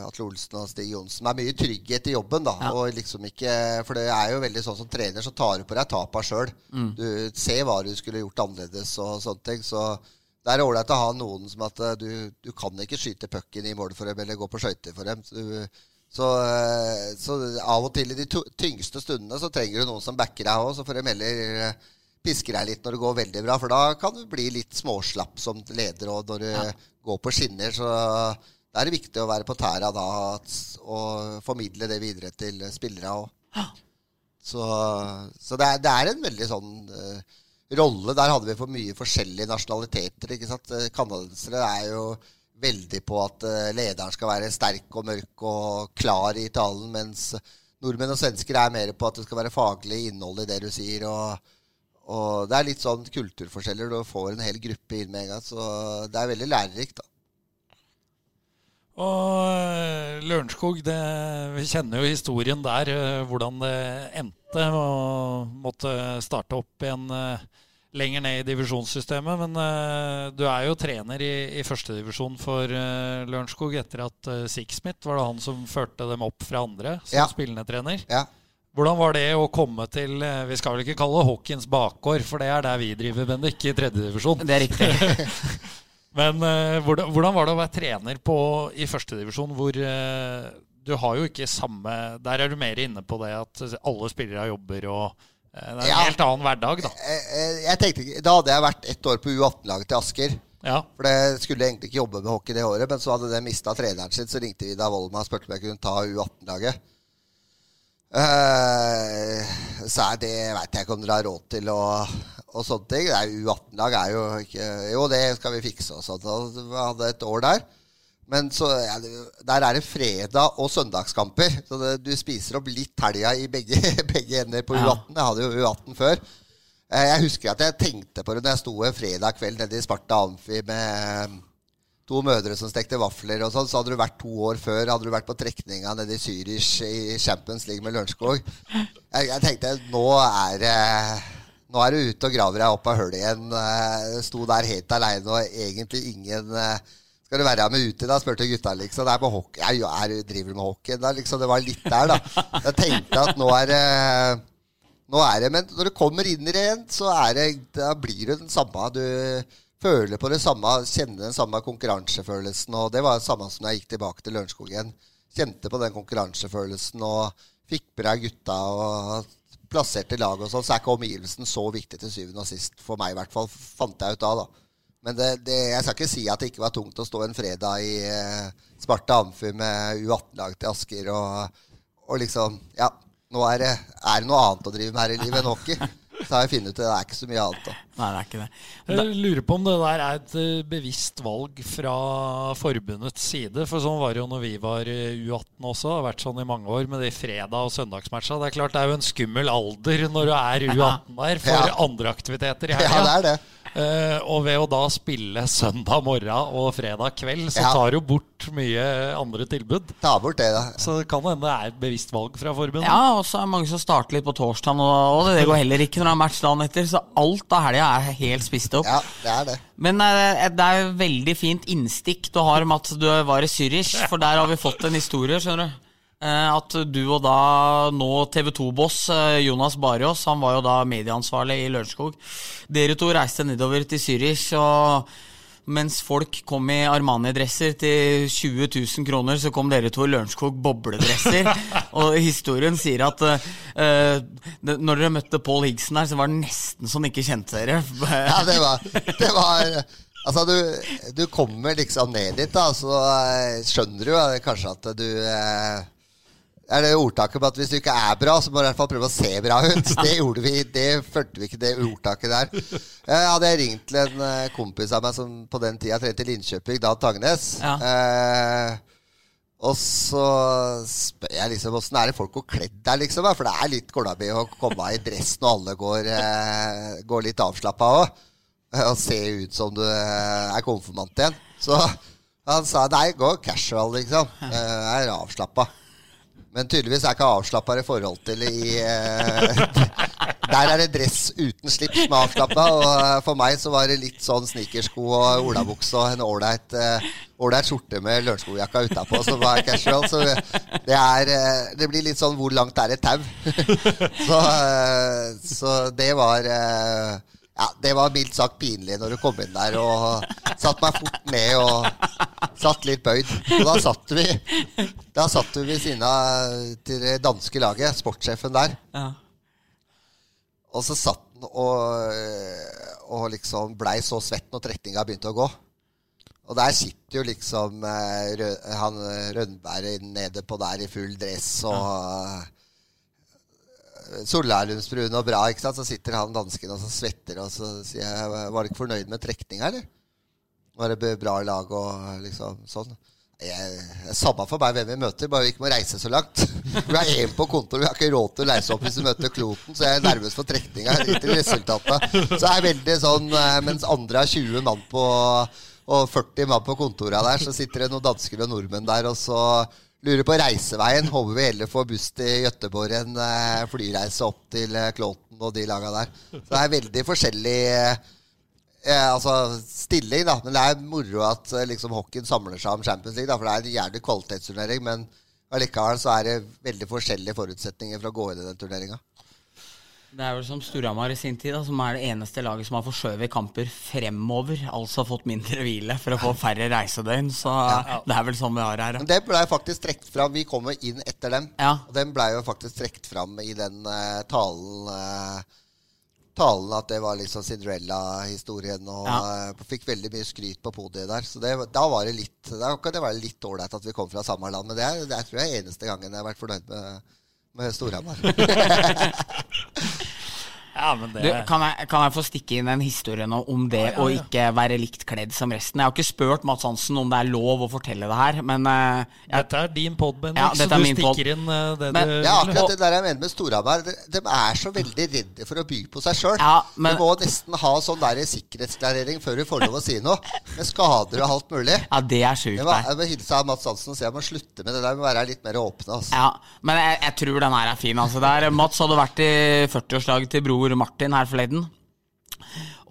Atle Olsen og Stig Johnsen meg mye trygghet i jobben. da, ja. og liksom ikke, For det er jo veldig sånn som trener, så tar du på deg tapa sjøl. Mm. Du ser hva du skulle gjort annerledes og sånne ting. Så det er ålreit å ha noen som at eh, du, du kan ikke skyte pucken i mål for dem eller gå på skøyter for dem. Så, så, eh, av og til i de tyngste stundene så trenger du noen som backer deg òg. Så får de heller piske deg litt når det går veldig bra, for da kan du bli litt småslapp som leder og når du ja. går på skinner. Så da er det viktig å være på tæra da og formidle det videre til spillere òg. Så, så det, er, det, er, en veldig sånn rolle. Der hadde vi for mye forskjellige nasjonaliteter. ikke sant? Canadensere er jo veldig på at uh, lederen skal være sterk og mørk og klar i talen, mens nordmenn og svensker er mer på at det skal være faglig innhold i det du sier. og og det er litt sånn kulturforskjeller. Du får en hel gruppe inn med en gang. Så det er veldig lærerikt, da. Og eh, Lørenskog, vi kjenner jo historien der, eh, hvordan det endte. Å måtte starte opp igjen eh, lenger ned i divisjonssystemet. Men uh, du er jo trener i, i førstedivisjon for uh, Lørenskog etter at uh, Sixsmith var det han som førte dem opp fra andre som Ja. spillende trener. Ja. Hvordan var det å komme til Vi skal vel ikke kalle det Hawkins bakgård, for det er der vi driver, Bendik, i tredjedivisjon. Det er riktig. Men hvordan, hvordan var det å være trener på, i førstedivisjon, hvor du har jo ikke samme Der er du mer inne på det at alle spillere jobber og Det er en Ja. helt annen hverdag, da. Eh, eh, Jeg tenkte, ikke- Da hadde jeg vært ett år på U18-laget til Asker. Ja. For det skulle egentlig ikke jobbe med hockey det året, men så hadde de mista treneren sin. Så ringte Vidar Volma og spurte om jeg kunne ta U18-laget. Uh, så er det veit jeg ikke om dere har råd til og, og sånne ting. Er U18-lag er jo ikke Jo, det skal vi fikse og sånt. Så vi hadde et år der. Men så, ja, der er det fredag- og søndagskamper. Så det, du spiser opp litt helga i begge, begge ender på U18. Jeg hadde jo U18 før. Eh, Jeg husker at jeg tenkte på det når jeg sto en fredag kveld nede i Sparta Amfi med to mødre som stekte vafler og sånn. Så hadde du vært to år før. Hadde du vært på trekninga nede i Zürich i Champions League med Lørenskog. Jeg, jeg tenkte nå er det nå er du ute og graver deg opp av hullet igjen. Eh, Sto der helt aleine og egentlig ingen eh, Skal du være med ut da? spurte gutta. liksom. Det er på hockey. Jeg, er, driver med hockey? Da, liksom, det var litt der, da. Jeg tenkte at nå er det nå er det, Men når du kommer inn igjen, så er det, da blir det den samme. Du føler på det samme, kjenner den samme konkurransefølelsen. Og det var det samme som da jeg gikk tilbake til Lørenskog. Kjente på den konkurransefølelsen og fikk med deg gutta og plasserte lag og sånn. Så er ikke omgivelsen så viktig til syvende og sist, for meg i hvert fall, fant jeg ut da. da. Men det, det, jeg skal ikke si at det ikke var tungt å stå en fredag i eh, Sparta Amfi med U18-lag til Asker og, og liksom Ja, nå er det, er det noe annet å drive med her i livet enn hockey. Så har jeg funnet ut det. Det er ikke så mye annet. da. Nei, det er ikke det. Jeg lurer på om det der er et eh, bevisst valg fra forbundets side. For sånn var det jo når vi var U18 også. Det har vært sånn i mange år med de fredag- og søndagsmatcha. Det er klart det er jo en skummel alder når du er U18 der for Ja. andre aktiviteter i Ja, det er det. Eh, og ved å da spille søndag morgen og fredag kveld, så Ja. tar du bort mye andre tilbud. Ta bort det, da. Så det kan hende det er et bevisst valg fra forbundet. Ja, og så er det mange som starter litt på torsdagen, og, og det går heller ikke når det er match dagen etter. Så alt av helga er helt spist opp. Ja, det er det. Men eh, det er jo veldig fint innstikk du har om at du var i Zürich, for der har vi fått en historie, skjønner du. Eh, At du og da nå TV 2-boss Jonas Bariås, han var jo da medieansvarlig i Lørenskog. Dere to reiste nedover til Zürich, og mens folk kom i Armani-dresser til 20 000 kroner, så kom dere to i Lørenskog bobledresser. og historien sier at uh, det- når dere møtte Paul Higgson her, så var det nesten så han ikke kjente dere. Ja, det var, det var Altså, du, du kommer liksom ned dit, da, så eh, skjønner du eh, kanskje at du eh, er det ordtaket på at hvis du ikke er bra, så må du i hvert fall prøve å se bra ut. Det gjorde vi, det fulgte vi ikke, det ordtaket der. Jeg hadde ringt til en eh, kompis av meg som på den tida trente Linköping, Dan Tangnes. Ja. Eh, og så spør jeg liksom åssen er det folk går kledd der, liksom? For det er litt kålabi å komme i dress når alle går, eh, går litt avslappa òg. Og se ut som du eh, er konfirmant igjen. Så han sa nei, gå casual, liksom. Eh, Jeg er avslappa. Men tydeligvis er ikke avslappa i forhold til i eh, Der er det dress uten slips med avslappa. Og eh, for meg så var det litt sånn sneakersko og olabukse og en ålreit eh, ålreit skjorte med Lørenskog-jakka utapå som var casual. Så det er Det blir litt sånn hvor langt er et tau? så, så det var ja, Det var mildt sagt pinlig når du kom inn der og satt meg fort ned og satt litt bøyd. Og da satt vi Da satt vi ved siden av til det danske laget, sportssjefen der. Ja. Og så satt han og, og liksom blei så svett når trekninga begynte å gå. Og der sitter jo liksom eh, han eh, nede på der i full dress og ja. Solærlundsbrun og bra, ikke sant? Så sitter han dansken og så svetter, og så sier jeg Var du ikke fornøyd med trekninga, eller? Var det bra lag og liksom sånn? Samme for meg hvem vi møter, bare vi ikke må reise så langt. Vi har én på kontoret, vi har ikke råd til å reise opp hvis vi møter Kloten, så jeg er nervøs for trekninga. Driter i resultatet. Så jeg er veldig sånn eh, Mens andre har 20 mann på og 40 mann på kontorene der, så sitter det noen dansker og nordmenn der, og så lurer på reiseveien. Håper vi heller får buss til Gøteborg enn eh, flyreise opp til Klåten og de laga der. Så det er veldig forskjellig eh, altså stilling, da. Men det er moro at eh, liksom hockeyen samler seg om Champions League, da, for det er en jævlig kvalitetsturnering. Men allikevel så er det veldig forskjellige forutsetninger for å gå inn i den turneringa. Det er vel som Storhamar i sin tid, da, som er det eneste laget som har forskjøvet kamper fremover. Altså fått mindre hvile for å få færre reisedøgn. Så det er vel sånn vi har her. Men det blei faktisk trukket fram. Vi kom jo inn etter dem. Ja. Og den blei jo faktisk trukket fram i den uh, talen uh, Talen at det var liksom Cinderella-historien, og Ja. eh, fikk veldig mye skryt på podiet der. Så det, da var det litt Da kan det være litt ålreit at vi kom fra samme land. Men det, er, det er, tror jeg er eneste gangen jeg har vært fornøyd med, med Storhamar. Ja, men det Du, kan, jeg, kan jeg få stikke inn en historie nå om det Ja, ja, å ja. ikke være likt kledd som resten? Jeg har ikke spurt Mats Hansen om det er lov å fortelle det her, men eh, jeg, Dette er din pod, Bendik, Ja, så er du stikker inn eh, det Men- du Ja, akkurat det der jeg mener med Storhamar. De, de er så veldig redde for å by på seg sjøl. Ja, men- Du må nesten ha sånn der sikkerhetsklarering før du får lov å si noe. Med skader og alt mulig. ja, det er sjukt. Jeg må, det. jeg må hilse av Mats Hansen og si jeg må slutte med det der. Jeg må være litt mer åpne. Altså. Ja, men jeg, jeg tror den her er fin. Altså. Der, Mats hadde vært i 40-årslaget til bror Martin her forleden.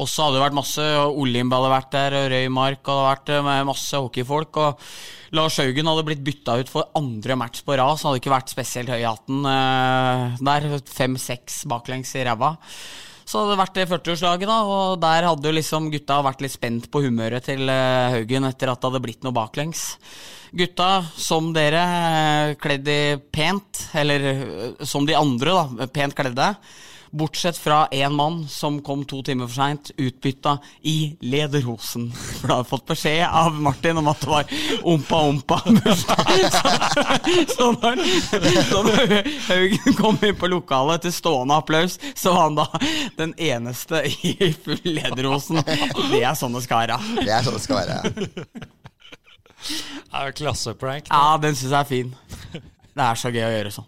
Og så hadde det vært masse Olimb hadde vært der, og Røymark hadde vært med masse hockeyfolk. Og Lars Haugen hadde blitt bytta ut for andre match på rad, så hadde ikke vært spesielt høy i hatten eh, der. Fem-seks baklengs i ræva. Så hadde det vært det 40-årslaget, da, og der hadde jo liksom gutta vært litt spent på humøret til eh, Haugen etter at det hadde blitt noe baklengs. Gutta, som dere, eh, kledd i pent, eller eh, som de andre, da, pent kledde. Bortsett fra én mann som kom to timer for seint, utbytta i lederhosen. For da hadde fått beskjed av Martin om at det var ompa-ompa. Så, så når, så når Haugen kom inn på lokalet til stående applaus, så var han da den eneste i full lederhosen. Det er sånn det skal være. Det er sånn det skal være. ja. Det er jo klasseprank. Ja, den syns jeg er fin. Det er så gøy å gjøre sånn.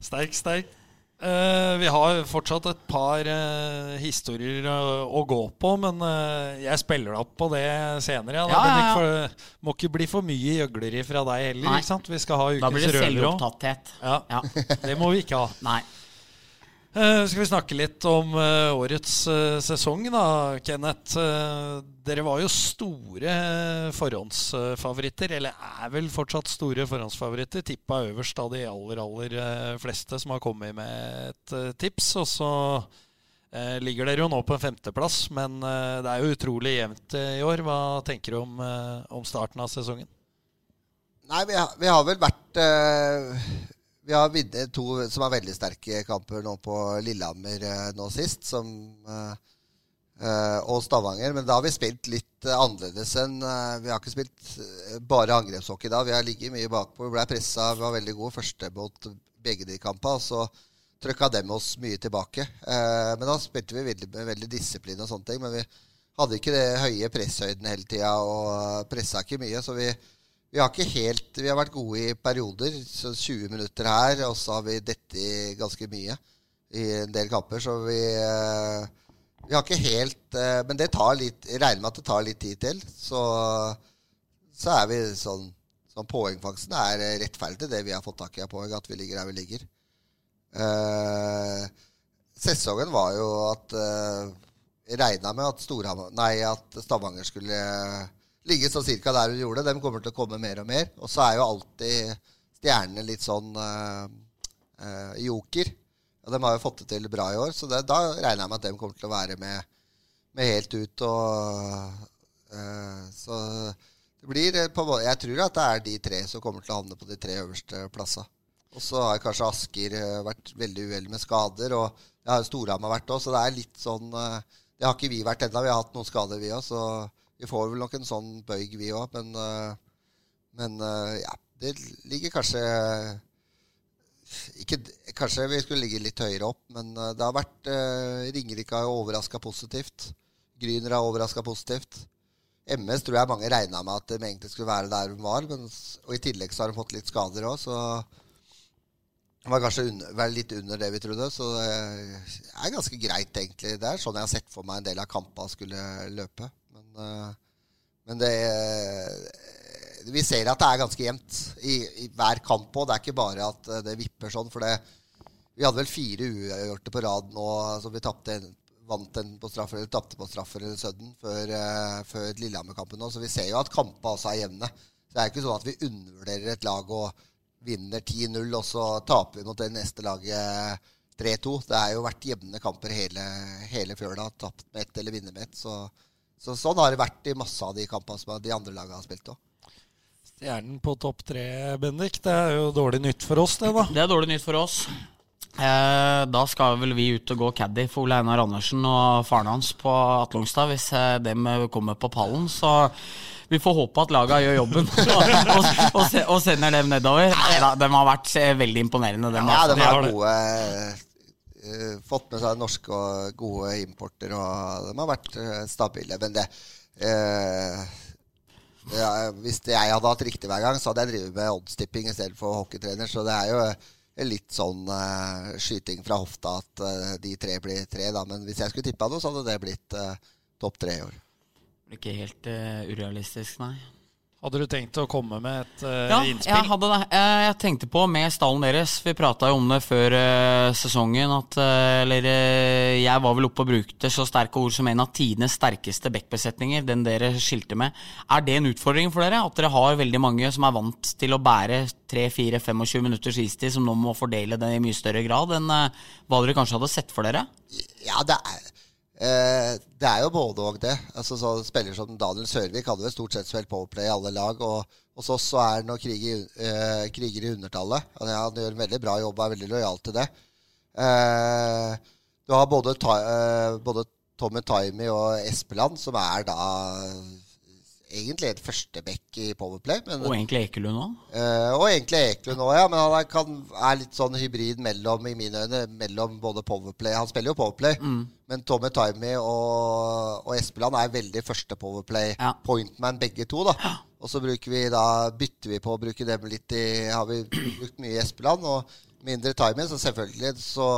Sterk, sterk. Eh, vi har fortsatt et par eh, historier å, gå på, men eh, jeg spiller deg opp på det senere. Ja, Ja, ja. For må ikke bli for mye gjøgleri fra deg heller. Ikke sant? Vi skal ha Da blir det selvopptatthet. Ja, Ja. det må vi ikke ha. Nei. Uh, skal vi snakke litt om uh, årets uh, sesong, da, Kenneth? Eh, dere var jo store eh, forhåndsfavoritter, eller er vel fortsatt store forhåndsfavoritter. Tippa øverst av de aller, aller eh, fleste som har kommet med et eh, tips. Og så eh, ligger dere jo nå på en femteplass, men eh, det er jo utrolig jevnt i år. Hva tenker du om, eh, om starten av sesongen? Nei, vi har, vi har vel vært Vi har vunnet to som er veldig sterke kamper nå på Lillehammer eh, nå sist, som eh, og Stavanger. Men da har vi spilt litt eh, annerledes enn eh, Vi har ikke spilt eh, bare angrepshockey da. Vi har ligget mye bakpå. Vi ble pressa, vi var veldig gode første mot begge de kampene. Så trykka dem oss mye tilbake. Eh, men da spilte vi veldig, med veldig disiplin og sånne ting. Men vi hadde ikke det høye presshøyden hele tida og pressa ikke mye. Så vi, vi har ikke helt Vi har vært gode i perioder. Så 20 minutter her, og så har vi dette ganske mye i en del kamper. Så vi eh, Vi har ikke helt uh, Men det tar litt Jeg regner med at det tar litt tid til. Så, så er vi sånn Sånn Poengfangsten er rettferdig, det vi har fått tak i av poeng, at vi ligger der vi ligger. Uh, sesongen var jo at uh, regna med at, nei, at Stavanger skulle eh, ligge sånn cirka der hun gjorde. De kommer til å komme mer og mer. Og så er jo alltid stjernene litt sånn uh, uh, joker. Og de har jo fått det til bra i år, så det, da regner jeg med at de kommer til å være med, med helt ut. Og, uh, så det blir eh, på, Jeg tror at det er de tre som kommer til å havne på de tre øverste plassene. Og så har kanskje Asker eh, vært veldig uheldig med skader, og det har jo Storhamar vært òg, så det er litt sånn Det har ikke vi vært ennå. Vi har hatt noen skader, vi òg, så vi får vel nok en sånn bøyg, vi òg. Men, men ja, det ligger kanskje ikke, Kanskje vi skulle ligge litt høyere opp, men eh, det har vært eh, Ringerike har overraska positivt. Gryner har overraska positivt. MS tror jeg mange regna med at de egentlig skulle være der de var. Men, og i tillegg så har de fått litt skader òg, så det var kanskje under, litt under det vi trodde. Så det er ganske greit, egentlig. Det er sånn jeg har sett for meg en del av kampene skulle løpe. Men, eh, men det vi ser at det er ganske jevnt i, i hver kamp òg. Det er ikke bare at eh, det vipper sånn. For det, vi hadde vel fire uavgjorte på rad nå som vi tapte vant den på straffer eller tapte på straffer eller Sudden før, uh, før Lillehammer-kampen nå. Så vi ser jo at kampene også er jevne. Så det er ikke sånn at vi undervurderer et lag og vinner 10-0, og så taper vi mot det neste laget 3-2. Det har jo vært jevne kamper hele, hele fjøla. Tapt med ett eller vinner med ett. Så, så, sånn har det vært i masse av de kampene som de andre lagene har spilt òg. Stjernen på topp tre, Bendik. Det er jo dårlig nytt for oss, det, da. Det er dårlig nytt for oss. Eh, da skal vel vi ut og gå caddy for Ole Einar Andersen og faren hans på Atlungstad hvis eh, dem kommer på pallen. Så vi får håpe at laga gjør jobben og, og, og, sender dem nedover. Neida, de har vært eh, veldig imponerende. Dem, ja, de har gode uh, fått med seg norske og gode importer, og de har vært stabile. Men det uh, ja, Hvis jeg hadde hatt riktig hver gang, så hadde jeg drevet med oddstipping istedenfor hockeytrener. Så det er jo litt sånn uh, skyting fra hofta at uh, de tre blir tre, da. Men hvis jeg skulle tippa noe, så hadde det blitt uh, topp tre i år. Ikke helt urealistisk, nei. Hadde du tenkt å komme med et uh, ja, innspill? Ja, jeg hadde det. Jeg tenkte på med stallen deres. Vi prata jo om det før uh, sesongen. At uh, Eller jeg var vel oppe og brukte så sterke ord som en av tidenes sterkeste backbesetninger. Den dere skilte med. Er det en utfordring for dere? At dere har veldig mange som er vant til å bære 3-4-25 minutters istid, som nå må fordele det i mye større grad enn hva dere kanskje hadde sett for dere? Ja, det er Eh, det er jo både og det. Altså, så Spillere som Daniel Sørvik hadde vel stort sett spilt powerplay i alle lag. Og hos oss så er han og i, eh, kriger i undertallet. Altså, han gjør en veldig bra jobb og er veldig lojal til det. Eh, du har både, eh, både Tommy Taimi og Espeland, som er da egentlig en førsteback i Powerplay. Men, og egentlig Ekelund òg? Uh, og egentlig Ekelund òg, ja. Men han er, kan, er, litt sånn hybrid mellom, i mine øyne, mellom både Powerplay Han spiller jo Powerplay, mm. men Tommy Timey og, og, Espeland er veldig første Powerplay. Ja. Pointman begge to, da. Ja. Og så bruker vi da, bytter vi på å bruke dem litt i Har vi brukt mye i Espeland og mindre Timey, så selvfølgelig så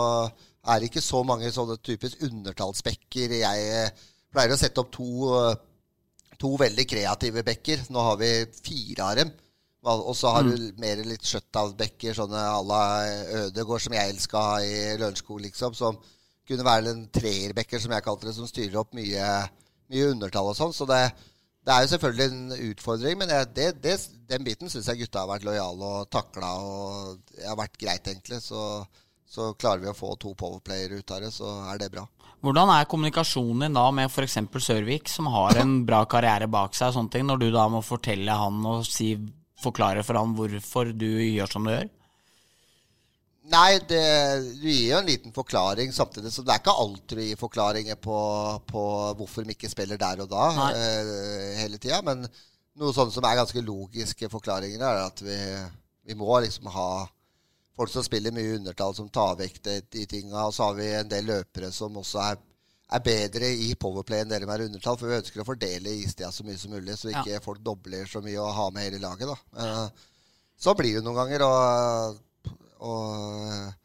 er det ikke så mange sånne typisk undertallsbekker. Jeg pleier å sette opp to to veldig kreative bekker. Nå har vi fire av dem. Og så har mm. du mer litt shutdown-bekker, sånne à la Ødegård, som jeg elska i Lørenskog, liksom. Som kunne være en treerbekker, som jeg kalte det, som styrer opp mye, mye undertall og sånn. Så det, det, er jo selvfølgelig en utfordring, men det, det, den biten syns jeg gutta har vært lojale og takla, og det har vært greit, egentlig. Så, så klarer vi å få to powerplayere ut av det, så er det bra. Hvordan er kommunikasjonen din da med f.eks. Sørvik, som har en bra karriere bak seg, og sånne ting, når du da må fortelle han og si, forklare for han hvorfor du gjør som du gjør? Nei, det, du gir jo en liten forklaring samtidig. Så det er ikke alltid du gir forklaringer på, på hvorfor de ikke spiller der og da eh, hele tida. Men noe sånt som er ganske logiske forklaringer, er at vi, vi må liksom ha folk som spiller mye undertall, som tar vekk de, tinga. Og så har vi en del løpere som også er, er bedre i powerplay enn dere med undertall. For vi ønsker å fordele istida så mye som mulig, så ikke ja. folk dobler så mye og har med hele laget. da. Uh, så blir det noen ganger. og, og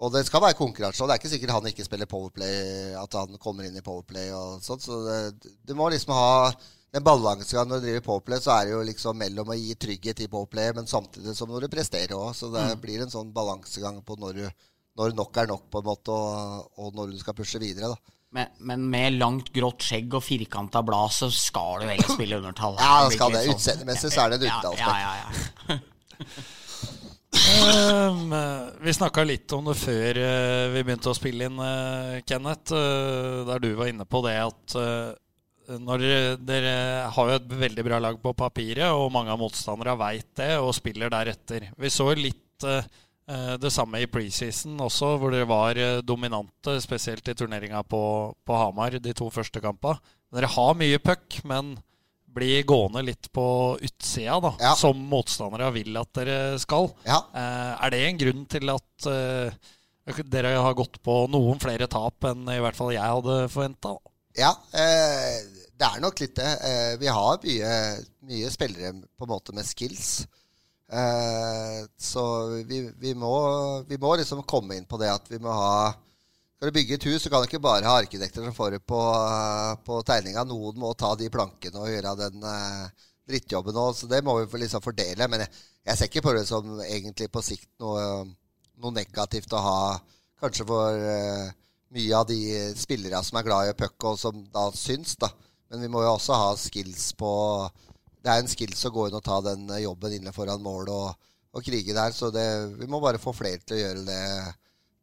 og det skal være konkurranse. Og det er ikke sikkert han ikke spiller powerplay, at han kommer inn i powerplay og sånt. Så det, du må liksom ha den balansegangen når du driver Powerplay, så er det jo liksom mellom å gi trygghet i Powerplay, men samtidig som når du presterer òg. Så det mm. blir en sånn balansegang på når, du, når, nok er nok, på en måte, og, og når du skal pushe videre. da. Men, men, med langt, grått skjegg og firkanta blad, så skal du egentlig spille undertall? Ja, det skal det. Sånn. Utseendemessig så er det en undertallsback. Ja, ja, ja, um, vi snakka litt om det før uh, vi begynte å spille inn, uh, Kenneth. Uh, der du var inne på det at når dere har jo et veldig bra lag på papiret, og mange av motstanderne veit det og spiller deretter. Vi så litt uh, det samme i preseason også, hvor dere var uh, dominante, spesielt i turneringa på, på, Hamar de to første kampene. Dere har mye puck, men blir gående litt på utsida, da, ja. som motstandere vil at dere skal. Ja. Uh, er det en grunn til at dere har gått på noen flere tap enn i hvert fall jeg hadde forventa? Ja, eh, det er nok litt det. Eh, vi har mye, mye, spillere på en måte med skills. Eh, så vi, vi, må, vi, må, liksom komme inn på det at vi må ha Skal du bygge et hus, så kan du ikke bare ha arkitekter som får det på, på tegninga. Noen må ta de plankene og gjøre den, drittjobben òg, så det må vi liksom fordele. Men jeg, jeg ser ikke på det som egentlig på sikt noe, noe negativt å ha kanskje for uh, mye av de spillere som er glad i puck, og som da syns, da. Men vi må jo også ha skills på Det er en skills å gå inn og ta den jobben inne foran mål og, og krige der, så det, vi må bare få flere til å gjøre det,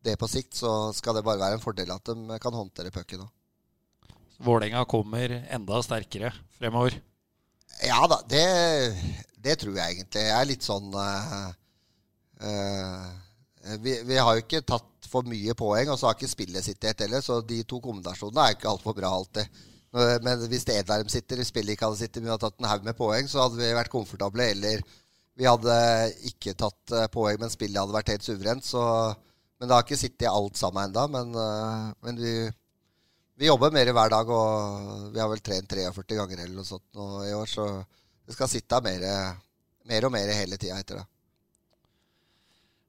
det på sikt. Så skal det bare være en fordel at de kan håndtere pucken òg. Vålerenga kommer enda sterkere fremover? Ja da, det, det, tror jeg egentlig. Jeg er litt sånn uh, uh, vi, vi, har jo ikke tatt for mye poeng, og så har ikke spillet sitt helt heller, så de to kombinasjonene er ikke altfor bra alltid. Men hvis Edlarm sitter, spillet ikke hadde sittet, men hadde tatt en haug med poeng, så hadde vi vært komfortable. Eller vi hadde ikke tatt eh, poeng, men spillet hadde vært helt suverent. Så, men det har ikke sittet alt sammen ennå. Men, eh, men vi, vi, jobber mer hver dag, og vi har vel trent 43 ganger eller noe sånt nå i år, så det skal sitte mer, mer og mer hele tida etter det.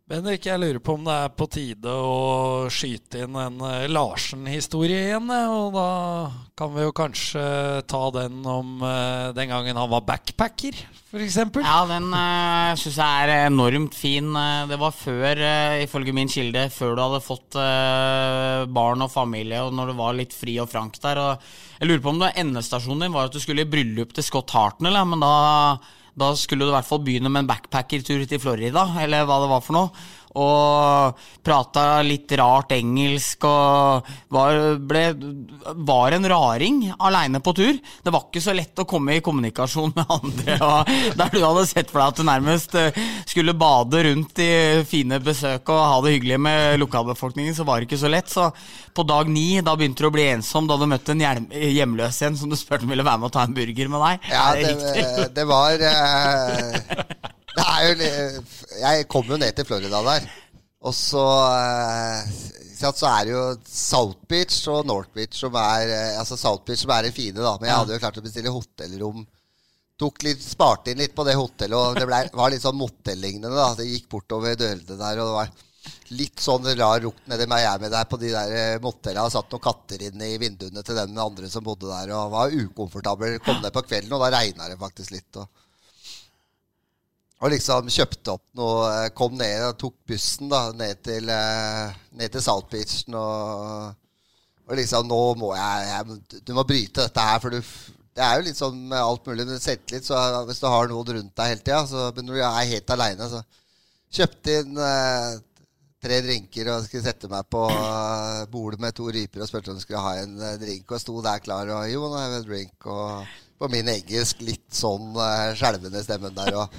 Bendik, jeg lurer på om det er på tide å skyte inn en eh, Larsen-historie igjen. Eh, og da kan vi jo kanskje ta den om eh, den gangen han var backpacker, f.eks. Ja, den uh, syns jeg er enormt fin. Det var før, ifølge min kilde, før du hadde fått barn og familie, og når du var litt fri og frank der. Og jeg lurer på om det endestasjonen din var at du skulle i bryllup til Scott Hartnell, men da da skulle du i hvert fall begynne med en backpackertur til Florida, eller hva det var for noe og prata litt rart engelsk og var, ble, var en raring aleine på tur. Det var ikke så lett å komme i kommunikasjon med andre. Der du hadde sett for deg at du nærmest eh, skulle bade rundt i fine besøk og ha det hyggelig med lokalbefolkningen, så var det ikke så lett. Så på dag ni da begynte du å bli ensom da du møtte en hjemløs igjen som du spurte om ville være med og ta en burger med deg. Ja, det, det, var uh det er jo Jeg kom jo ned til Florida der. Og så, eh, så er det jo South Beach og North Beach som er eh, Altså South Beach som er det fine, da. Men jeg hadde jo klart å bestille hotellrom. Tok litt, Sparte inn litt på det hotellet, og det ble, var litt sånn motellignende. da Det gikk bortover dørene der, og det var litt sånn rar lukt nede i Miami der på de der eh, motellene. Det satt noen katter inne i vinduene til den andre som bodde der, og var ukomfortabel. Kom ned på kvelden, og da regna det faktisk litt. og og liksom kjøpte opp noe eh, Kom ned og tok bussen da ned til, eh, ned til South Beachen. Og, og, liksom Nå må jeg, jeg, Du må bryte dette her, for du Det er jo litt sånn med alt mulig men selvtillit. Så hvis du har noen rundt deg hele tida, så når du er helt aleine, så Kjøpte inn eh, tre drinker og skulle sette meg på uh, bordet med to ryper og spurte om du skulle ha en uh, drink. Og jeg sto der klar og nå har jeg en drink. Og på min engelsk litt sånn uh, skjelvende stemmen der. og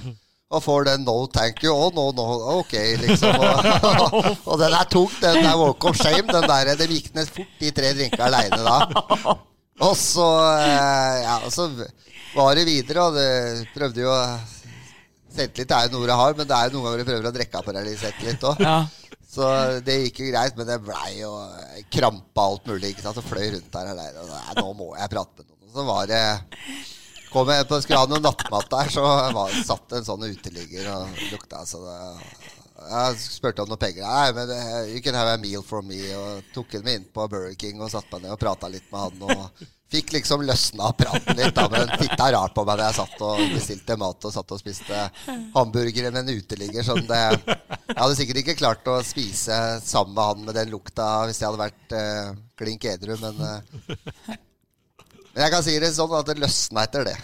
og får den 'no thank you' og 'no, no, ok', liksom. Og, og, den er tung, den der walk of shame. Den der, Det gikk ned fort de tre drinka aleine da. Og så, eh, ja, så var det videre, og det prøvde jo Selvtillit er jo noe jeg har, men det er jo noen ganger du prøver å drikke på deg litt selvtillit òg. Ja. Så det gikk jo greit, men det blei jo krampa alt mulig. Ikke sant? Så fløy rundt der aleine. Og nå må jeg prate med noen. Og så var det Kom jeg på, ha noe nattmat der, så var, satt en sånn uteligger og lukta. Så det, jeg spurte om noen penger. Nei, men you can have a meal for me. Og tok han med inn på Burger King og satte meg ned og prata litt med han. Og fikk liksom løsna praten litt. Da, men titta rart på meg da jeg satt og bestilte mat og satt og spiste hamburgere med en uteligger. Sånn det, jeg hadde sikkert ikke klart å spise sammen med han med den lukta hvis jeg hadde vært eh, klink edru, men eh, jeg kan si det sånn at det løsna etter det.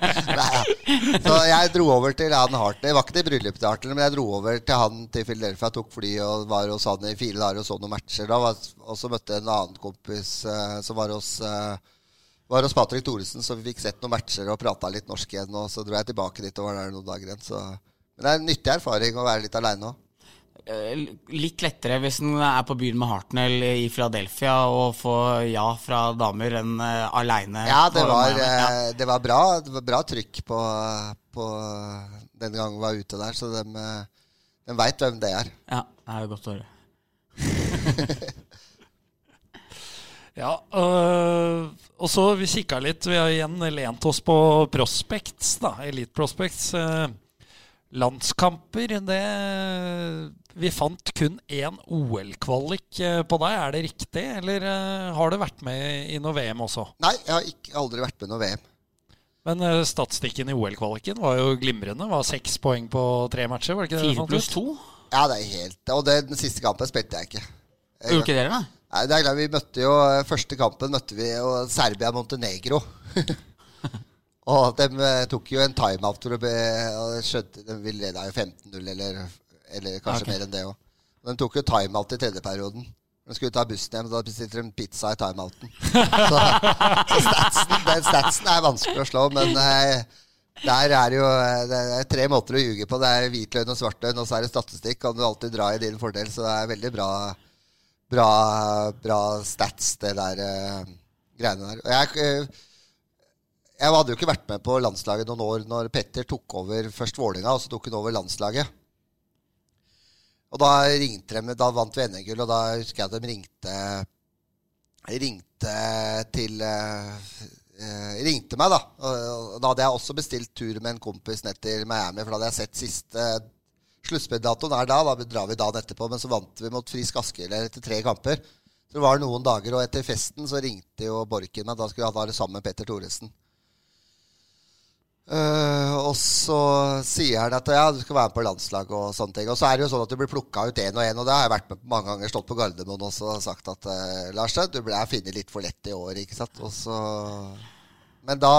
så jeg dro over til han Hartley. Det var ikke til bryllupet til Hartley, men jeg dro over til han til Philadelphia. Tok fly og var hos han i fire dager og så noen matcher. Da og så møtte jeg en annen kompis uh, som var hos uh, var hos Patrick Thoresen, så vi fikk sett noen matcher og prata litt norsk igjen. Og så dro jeg tilbake dit og var der noen dager igjen. Så. Men det er en nyttig erfaring å være litt aleine òg. Eh, litt lettere hvis en er på byen med Hartnell i Philadelphia og får ja fra damer enn uh, aleine. Ja, det var, ja. Eh, det var, bra, det var bra trykk på, på den gangen vi var ute der, så de, de veit hvem det er. Ja, det er jo godt å høre. ja, øh, og så vi kikka litt. Vi har igjen lent oss på Prospects, da. Elite Prospects. Øh, landskamper, det vi fant kun én OL-kvalik eh, på deg, er det riktig? Eller uh, har du vært med i noe VM også? Nei, jeg har ikke, aldri vært med i noe VM. Men eh, statistikken i OL-kvaliken var jo glimrende. Var seks poeng på tre matcher. var det ikke det? Fire pluss to? Ja, det er helt Og det, den siste kampen spilte jeg ikke. Gjorde ikke dere det? Nei, det er klart, Vi møtte jo Første kampen møtte vi jo Serbia-Montenegro. og de eh, tok jo en timeout og skjønte De ville leda jo 15-0, eller, eller kanskje okay. mer enn det òg. De tok jo timeout i tredje perioden. De skulle ta bussen hjem, da bestilte de pizza i timeouten. Så, så statsen, den statsen er vanskelig å slå, men eh, der er jo eh, Det er tre måter å ljuge på. Det er hvitløgn og svartløgn, og så er det statistikk. Kan du alltid dra i din fordel, så det er veldig bra bra, bra stats, det der eh, greiene der. Og jeg, eh, jeg hadde jo ikke vært med på landslaget noen år når Petter tok over først Vålinga, og så tok hun over landslaget. Og da ringte de, da vant vi NM-gull, og da husker jeg at de ringte ringte til eh, eh, Ringte meg, da. Og, da hadde jeg også bestilt tur med en kompis ned til Miami, for da hadde jeg sett siste Sluttspilldatoen er da, da drar vi dagen etterpå, men så vant vi mot Frisk Asker etter tre kamper. Så det var noen dager, og etter festen så ringte jo Borken meg. Da skulle jeg ha det sammen med Petter Thoresen. Eh, og så sier han at ja, du skal være med på landslaget og sånne ting. Og så er det jo sånn at du blir plukka ut én og én, og det har jeg vært med på mange ganger. Stått på Gardermoen også og sagt at uh, Lars, du ble funnet litt for lett i år, ikke sant. Og så Men da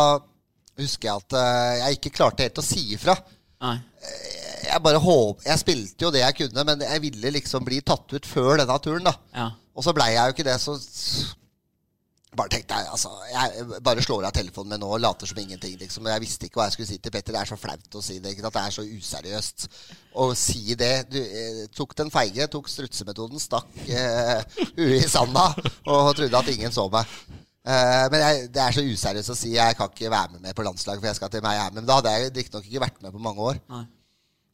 husker jeg at uh, jeg ikke klarte helt å si ifra. Nei. Jeg bare håp, Jeg spilte jo det jeg kunne, men jeg ville liksom bli tatt ut før denne turen, da. Ja. Og så blei jeg jo ikke det, så bare tenkte jeg, altså Jeg bare slår av telefonen min nå og later som ingenting, liksom. Jeg visste ikke hva jeg skulle si til Petter. Det er så flaut å si det. ikke sant? Det er så useriøst å si det. Du eh, tok den feige, tok strutsemetoden, stakk eh, huet i sanda og trodde at ingen så meg. Eh, men jeg, det er så useriøst å si jeg kan ikke være med, med på landslaget, for jeg skal til Miami. Men da hadde jeg riktignok ikke vært med på mange år. Nei.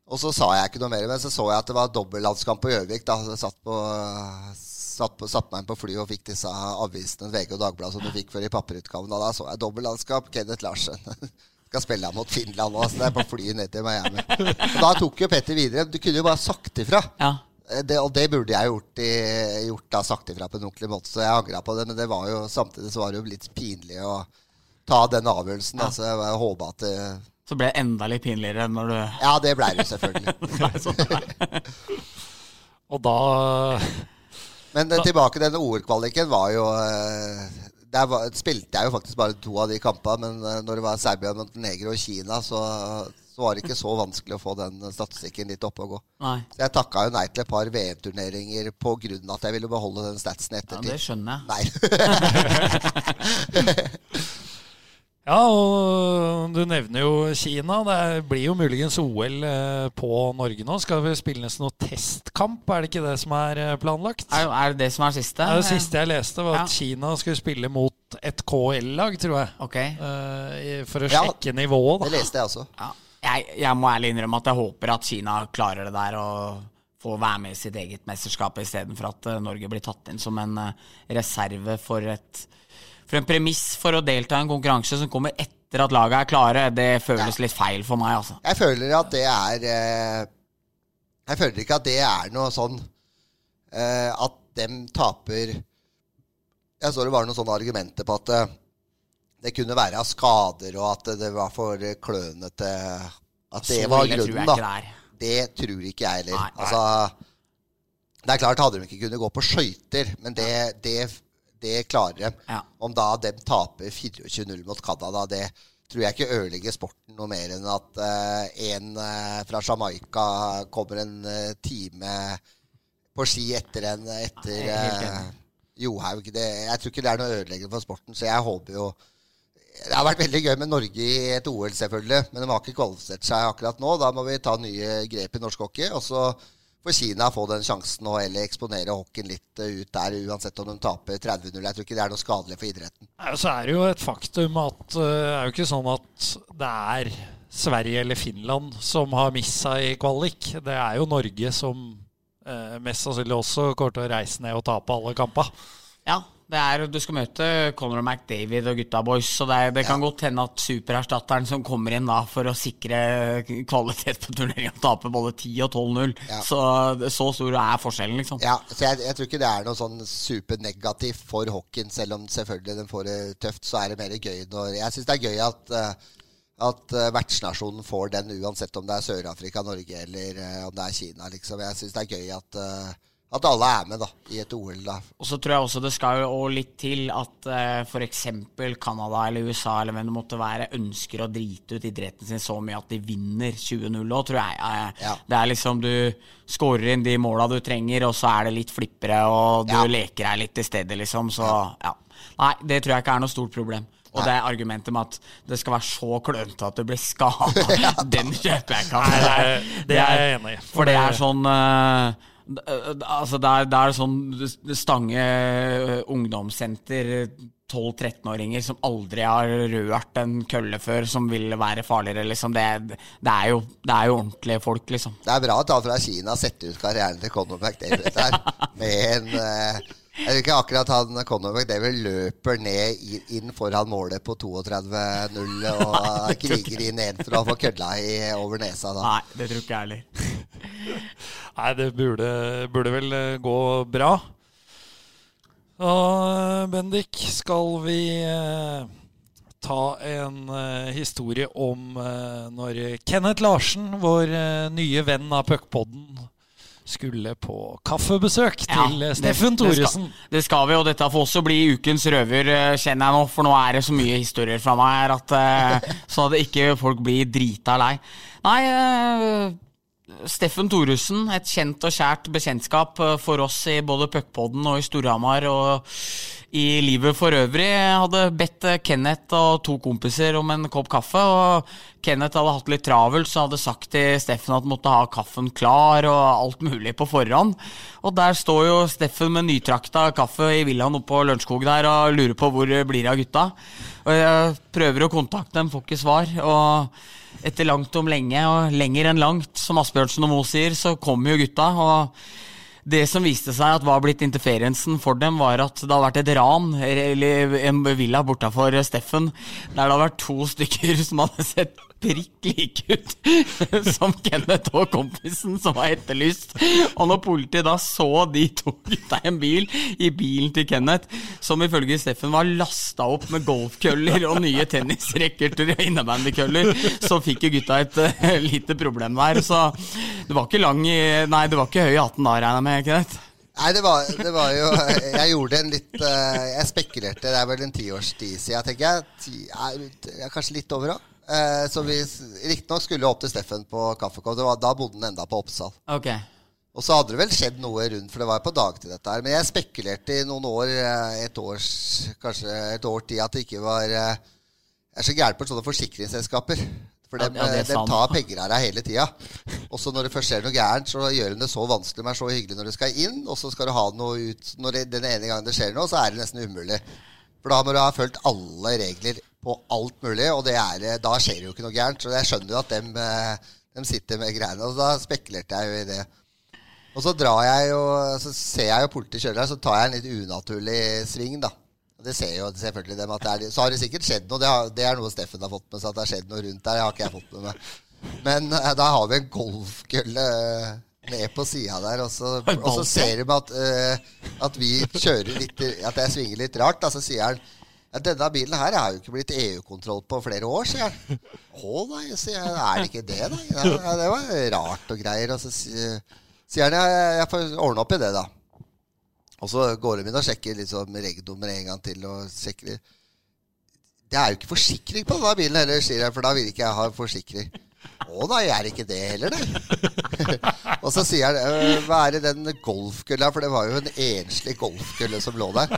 Og så sa jeg ikke noe mer, men så så jeg at det var dobbeltlandskamp på Gjøvik. Da jeg satt, på, satt, satt meg inn på fly og fikk disse avisene, VG og Dagbladet, som du fikk før i papirutgaven. Da, da så jeg dobbeltlandskap. Kenneth Larsen. Skal spille mot Finland nå, så det er på flyet ned til Miami. Og da tok jo Petter videre. Du kunne jo bare sagt ifra. Ja. Eh, Det, og det burde jeg gjort, i, gjort da, sagt ifra på en ordentlig måte, så jeg angra på det. Men det var jo, samtidig så var det jo litt pinlig å ta den avgjørelsen. Da, så jeg håpa at det, Så ble det enda litt pinligere når du Ja, det blei det jo selvfølgelig. ble sånn. Og da Men eh, tilbake til den OL-kvaliken var jo eh, Der var, spilte jeg jo faktisk bare to av de kampene, men eh, når det var Serbia, Montenegro og Kina, så, så var det ikke så vanskelig å få den statistikken litt oppe og gå. Nei. Så jeg takka jo nei til et par VM-turneringer på grunn av at jeg ville beholde den statsen i Ja, det skjønner jeg. Nei. Ja, og du nevner jo Kina. Det blir jo muligens OL eh, på Norge nå. Skal det spilles noe testkamp? Er det ikke det som er eh, planlagt? Er, det det som er siste? Ja, det siste jeg leste, var at Kina skulle spille mot et KL-lag, tror jeg. Ok. Eh, for å Ja. sjekke nivået, Det leste jeg også. Ja. Jeg, jeg må ærlig innrømme at jeg håper at Kina klarer det der og får være med i sitt eget mesterskap istedenfor at Norge blir tatt inn som en reserve for et For en premiss for å delta i en konkurranse som kommer etter at laget er klare, det føles litt feil for meg, altså. Jeg føler at det er eh, Jeg føler ikke at det er noe sånn eh, At dem taper Jeg så det var noen sånne argumenter på at eh, det kunne være av skader, og at det var for klønete At det var grunnen, da. det tror ikke jeg heller. Altså, det er klart hadde de ikke kunnet gå på skøyter, men det, det, det klarer de. Ja. Om da de taper 24-0 mot Canada, det tror jeg ikke ødelegger sporten noe mer enn at uh, en uh, fra Jamaica kommer en uh, time på ski etter en etter enig. Johaug. Det, jeg tror ikke det er noe ødeleggende for sporten, så jeg håper jo det har vært veldig gøy med Norge i et OL, selvfølgelig. Men de har ikke kvalifisert seg akkurat nå. Da må vi ta nye grep i norsk hockey. Og så får Kina få den sjansen og heller eksponere hockeyen litt eh, ut der, uansett om de taper 30-0. Jeg tror ikke det er noe skadelig for idretten. Så er det jo et faktum at eh, det er jo ikke sånn at det er Sverige eller Finland som har missa i kvalik. Det er jo Norge som eh, mest sannsynlig også kommer til å reise ned og tape alle kamper. Ja, er, du skal møte Conor McDavid og gutta boys, så det, er, det kan godt hende at supererstatteren som kommer inn da for å sikre kvalitet på turneringa, taper både 10 og 12-0. Ja. Så så stor er forskjellen, liksom. Ja, så jeg, jeg tror ikke det er noe sånn supernegativt for hockeyen, selv om selvfølgelig den får det tøft. Så er det mer gøy når Jeg syns det er gøy at eh, at eh, vertsnasjonen får den, uansett om det er Sør-Afrika, Norge eller eh, om det er Kina. liksom. Jeg syns det er gøy at, at alle er med da, i et OL. da. Og så tror jeg også det skal jo litt til at uh, f.eks. Canada eller USA eller hvem det måtte være, ønsker å drite ut idretten sin så mye at de vinner 20-0 òg, tror jeg. Uh, Ja. Det er liksom du skårer inn de måla du trenger, og så er det litt flippere, og du Ja. leker deg litt i stedet, liksom. Så ja. Nei, det tror jeg ikke er noe stort problem. Og det er argumentet med at det skal være så klønete at du blir skada, den kjøper jeg ikke. Nei, det er- det er jeg enig i. For det er sånn eh, d- Altså, det er, det er sånn Stange eh, ungdomssenter 12-13-åringer som aldri har rørt en kølle før, som vil være farligere, liksom. Det, det, er, jo, det er jo ordentlige folk, liksom. Det er bra at han fra Kina setter ut karrieren til Conor McDavid der. Med en eh, Jeg vil ikke akkurat han Conor McDavid løper ned inn foran målet på 32-0 og kriger inn en for å få kølla i, over nesa. da. Nei, det tror ikke jeg heller. Nei, det burde, burde vel eh, gå bra. Og Bendik, skal vi eh, ta en eh, historie om eh, når Kenneth Larsen, vår eh, nye venn av Puckpodden, skulle på kaffebesøk til ja, Steffen Thoresen. Det skal vi, og dette får også bli ukens røver, eh, kjenner jeg nå. For nå er det så mye historier fra meg her at eh, Så at ikke folk blir drita lei. Nei, eh, Steffen Thoresen, et kjent og kjært bekjentskap eh, for oss i både Puckpodden og i Storhamar og i livet for øvrig. Jeg hadde bedt eh, Kenneth og to kompiser om en kopp kaffe, og Kenneth hadde hatt litt travelt, så hadde sagt til Steffen at han måtte ha kaffen klar og alt mulig på forhånd. Og der står jo Steffen med nytrakta kaffe i villaen oppe på Lørenskog der og lurer på hvor det blir av gutta. Og jeg prøver å kontakte dem, får ikke svar. og etter langt om lenge, og lenger enn langt, som Asbjørnsen og Moe sier, så kommer jo gutta. og det som viste seg at var blitt interferensen for dem, var at det har vært et ran, eller en villa bortafor Steffen, der det har vært to stykker som hadde sett prikk like ut som Kenneth og kompisen som var etterlyst. Og når politiet da så de to gutta i en bil, i bilen til Kenneth, som ifølge Steffen var lasta opp med golfkøller og nye tennisracketer og innebandykøller, så fikk jo gutta et uh, lite problem der. Så det var ikke lang i Nei, det var ikke høy i hatten da, regner jeg med, Kenneth? Nei, det var, det var jo Jeg gjorde en litt eh, Jeg spekulerte. Det er vel en tiårs tid siden, tenker jeg. Ti, er, er kanskje litt over, da. Eh, så vi riktignok skulle opp til Steffen på kaffekopp. Da bodde han enda på Oppsal. Okay. Og så hadde det vel skjedd noe rundt, for det var på dagtid dette her. Men jeg spekulerte i noen år, eh, et års, kanskje et år tid, at det ikke var eh, Jeg er så gæren på sånne forsikringsselskaper. For de, ja, det eh, tar penger av deg hele tida. Og så når det først skjer noe gærent, så gjør de det så vanskelig, men så hyggelig når du skal inn, og så skal du ha noe ut Når det, den ene gangen det skjer noe, så er det nesten umulig. For da må du ha fulgt alle regler på alt mulig, og er, eh, da skjer det jo ikke noe gærent. Så jeg skjønner jo at dem, eh, dem sitter med greiene. Og da spekulerte jeg jo i det. Og så drar jeg jo, så ser jeg jo politiet kjøre der, så tar jeg en litt unaturlig sving, da. Det ser jo selvfølgelig dem at det er Så har det sikkert skjedd noe. Det, har, det er noe Steffen har fått med seg, at det har skjedd noe rundt der. Det har ikke jeg fått med meg. Men eh, da har vi en golfkølle ned på sida der, og så, og så ser de at, uh, at vi kjører litt At jeg svinger litt rart. Da så sier han ja, denne bilen her har jo ikke blitt EU-kontroll på flere år, sier han. Å nei, sier jeg. Er det ikke det, da? Ja, det var rart og greier. Og så sier sier han ja, jeg får ordne opp i det, da. Og så går de inn og sjekker liksom regnummer en gang til. og sjekker Det er jo ikke forsikring på denne bilen heller, sier jeg, for da vil ikke jeg ha forsikring. Å nei, er det ikke det heller, det? og så sier han «Øh, hva er det den golfkølla For det var jo en enslig golfkølle som lå der.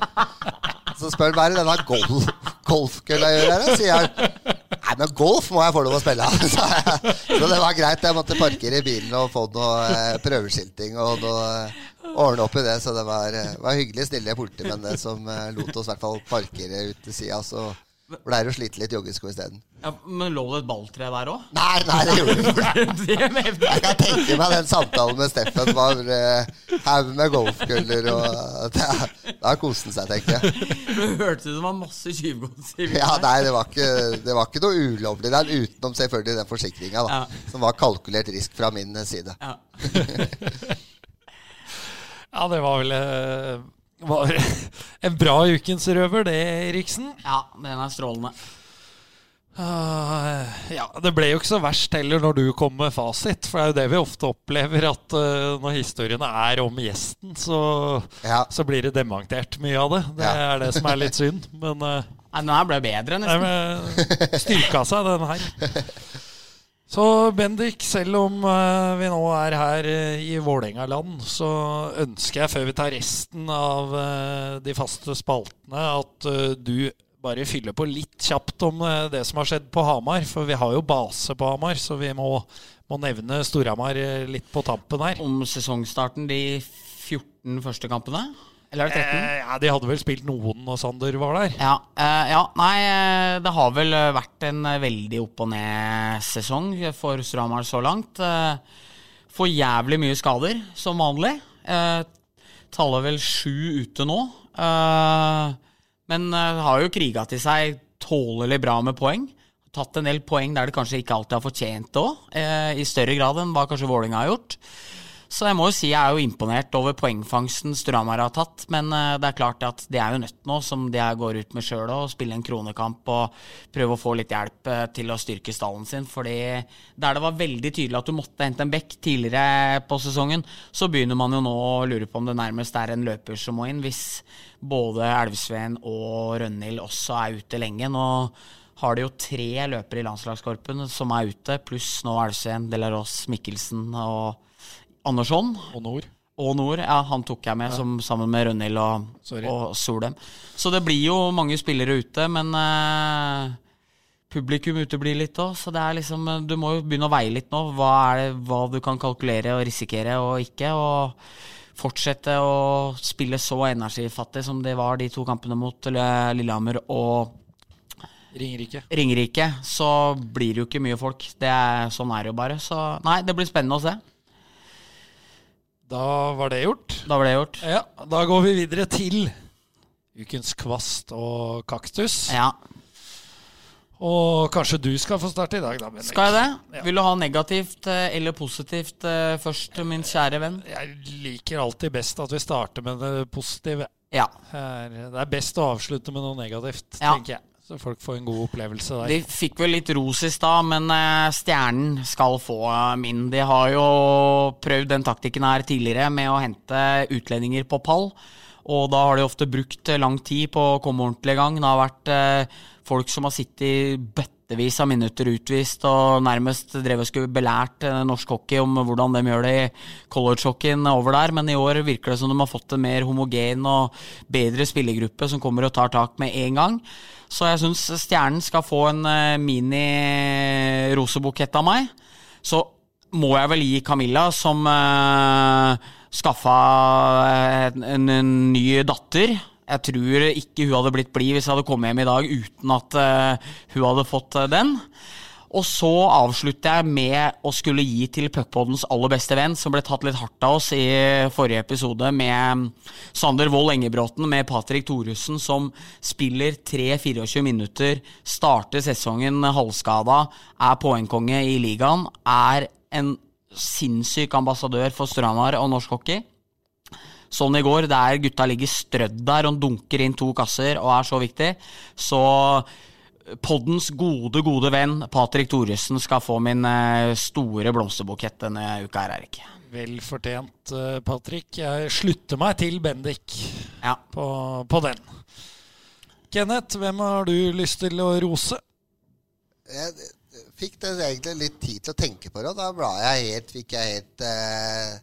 Så spør han hva er det denne golf, golfkølla gjør her, da?» sier han. Nei, men golf må jeg få lov å spille. så. Så det var greit. Jeg måtte parkere bilen og få noe eh, prøveskilting og noe eh, ordne opp i det. Så det var, var hyggelig snille politimenn som lot oss i hvert fall parkere ut til sida. Så ble det å slite litt joggesko isteden. Ja, men lå det et balltre der òg? Nei, nei, det gjorde det ikke. Jeg kan tenke meg den samtalen med Steffen var eh, haug med golfkuller og Da, da koste han seg, tenker jeg. hørtes ut som det var masse tjuvgods i Ja, nei, det var ikke, det var ikke noe ulovlig der, utenom selvfølgelig den forsikringa, da. Ja. Som var kalkulert risk fra min side. Ja. Ja, det var vel eh, var en bra ukens røver, det, Eriksen. ja, den er strålende. Uh, ja, Det ble jo ikke så verst heller når du kom med fasit. For det er jo det vi ofte opplever, at uh, når historiene er om gjesten, så, Ja. så blir det dementert mye av det. Det Ja. er det som er litt synd. Men uh, Nei, den her ble bedre, nesten. Nei, men styrka seg, den her. Så Bendik, selv om eh, vi nå er her eh, i Vålerenga-land, så ønsker jeg, før vi tar resten av eh, de faste spaltene, at du bare fyller på litt kjapt om det som har skjedd på Hamar. For vi har jo base på Hamar, så vi må, må nevne Storhamar litt på tampen her. Om sesongstarten de 14 første kampene? Eller er det 13? Eh, ja, De hadde vel spilt noen når Sander var der. Ja, eh, ja, nei, eh, det har vel eh, vært en eh, veldig opp og ned-sesong for Storhamar så langt. Får jævlig mye skader, som vanlig. Eh, Taller vel sju ute nå. Eh, Men har jo kriga til seg tålelig bra med poeng. Tatt en del poeng der det kanskje ikke alltid har fortjent det òg, i større grad enn hva kanskje Vålinga har gjort. Så jeg må jo si jeg er jo imponert over poengfangsten Storhamar har tatt. Men eh, det er klart at de er jo nødt nå, som de jeg går ut med sjøl, å spille en kronekamp og prøve å få litt hjelp eh, til å styrke stallen sin. Fordi der det var veldig tydelig at du måtte hente en bekk tidligere på sesongen, så begynner man jo nå å lure på om det nærmest er en løper som må inn, hvis både Elvsveen og Rønhild også er ute lenge. Nå har de jo tre løpere i landslagskorpen som er ute, pluss nå Elvsveen, Delaros, Mikkelsen og Andersson Og Nord. og Nord. Ja, han tok jeg med som, sammen med Rønhild og, og Solheim. Så det blir jo mange spillere ute, men eh, publikum uteblir litt òg. Så det er liksom eh, Du må jo begynne å veie litt nå. Hva er det hva du kan kalkulere og risikere og ikke. Og fortsette å spille så energifattig som det var de to kampene mot eh, Lillehammer og Ringerike. Ringerike, så blir det jo ikke mye folk. Det er, sånn er det jo bare. Så nei, det blir spennende å se. Da var det gjort. Da var det gjort. Ja, Da går vi videre til ukens kvast og kaktus. Ja. Og kanskje du skal få starte i dag, da, Bendik. Skal jeg det? Ja. Vil du ha negativt eh, eller positivt eh, først, min kjære venn? Jeg liker alltid best at vi starter med det positive. Ja. Her- Det er best å avslutte med noe negativt, Ja. tenker jeg. Så folk får en god opplevelse der. De fikk vel litt ros i stad, men eh, Stjernen skal få eh, min. De har jo prøvd den taktikken her tidligere med å hente utlendinger på pall. Og da har de ofte brukt lang tid på å komme ordentlig i gang. Det har vært eh, folk som har sittet bøttevis av minutter utvist og nærmest drevet og skulle belært eh, norsk hockey om hvordan de gjør det i college-hockeyen over der. Men i år virker det som de har fått en mer homogen og bedre spillergruppe som kommer og tar tak med en gang. Så jeg syns Stjernen skal få en eh, mini-rosebukett av meg. Så må jeg vel gi Camilla, som uh, skaffa en, en, en ny datter. Jeg tror ikke hun hadde blitt blid hvis jeg hadde kommet hjem i dag uten at eh, hun hadde fått eh, den. Og så avslutter jeg med å skulle gi til Puckpoddens aller beste venn, som ble tatt litt hardt av oss i forrige episode, med Sander Wold Engebråten med Patrick Thoresen, som spiller 3-24 minutter, starter sesongen halvskada, er poengkonge i ligaen, er en sinnssyk ambassadør for stranar og norsk hockey. Sånn i går, der gutta ligger strødd der og dunker inn to kasser og er så viktig. Så poddens gode, gode venn Patrick Thoresen skal få min eh, store blomsterbukett denne uka her, Erik. Vel fortjent, Patrik. Patrick. Jeg slutter meg til Bendik Ja. på, på den. Kenneth, hvem har du lyst til å rose? Jeg fikk det egentlig litt tid til å tenke på det, og da ble jeg helt, fikk jeg helt eh,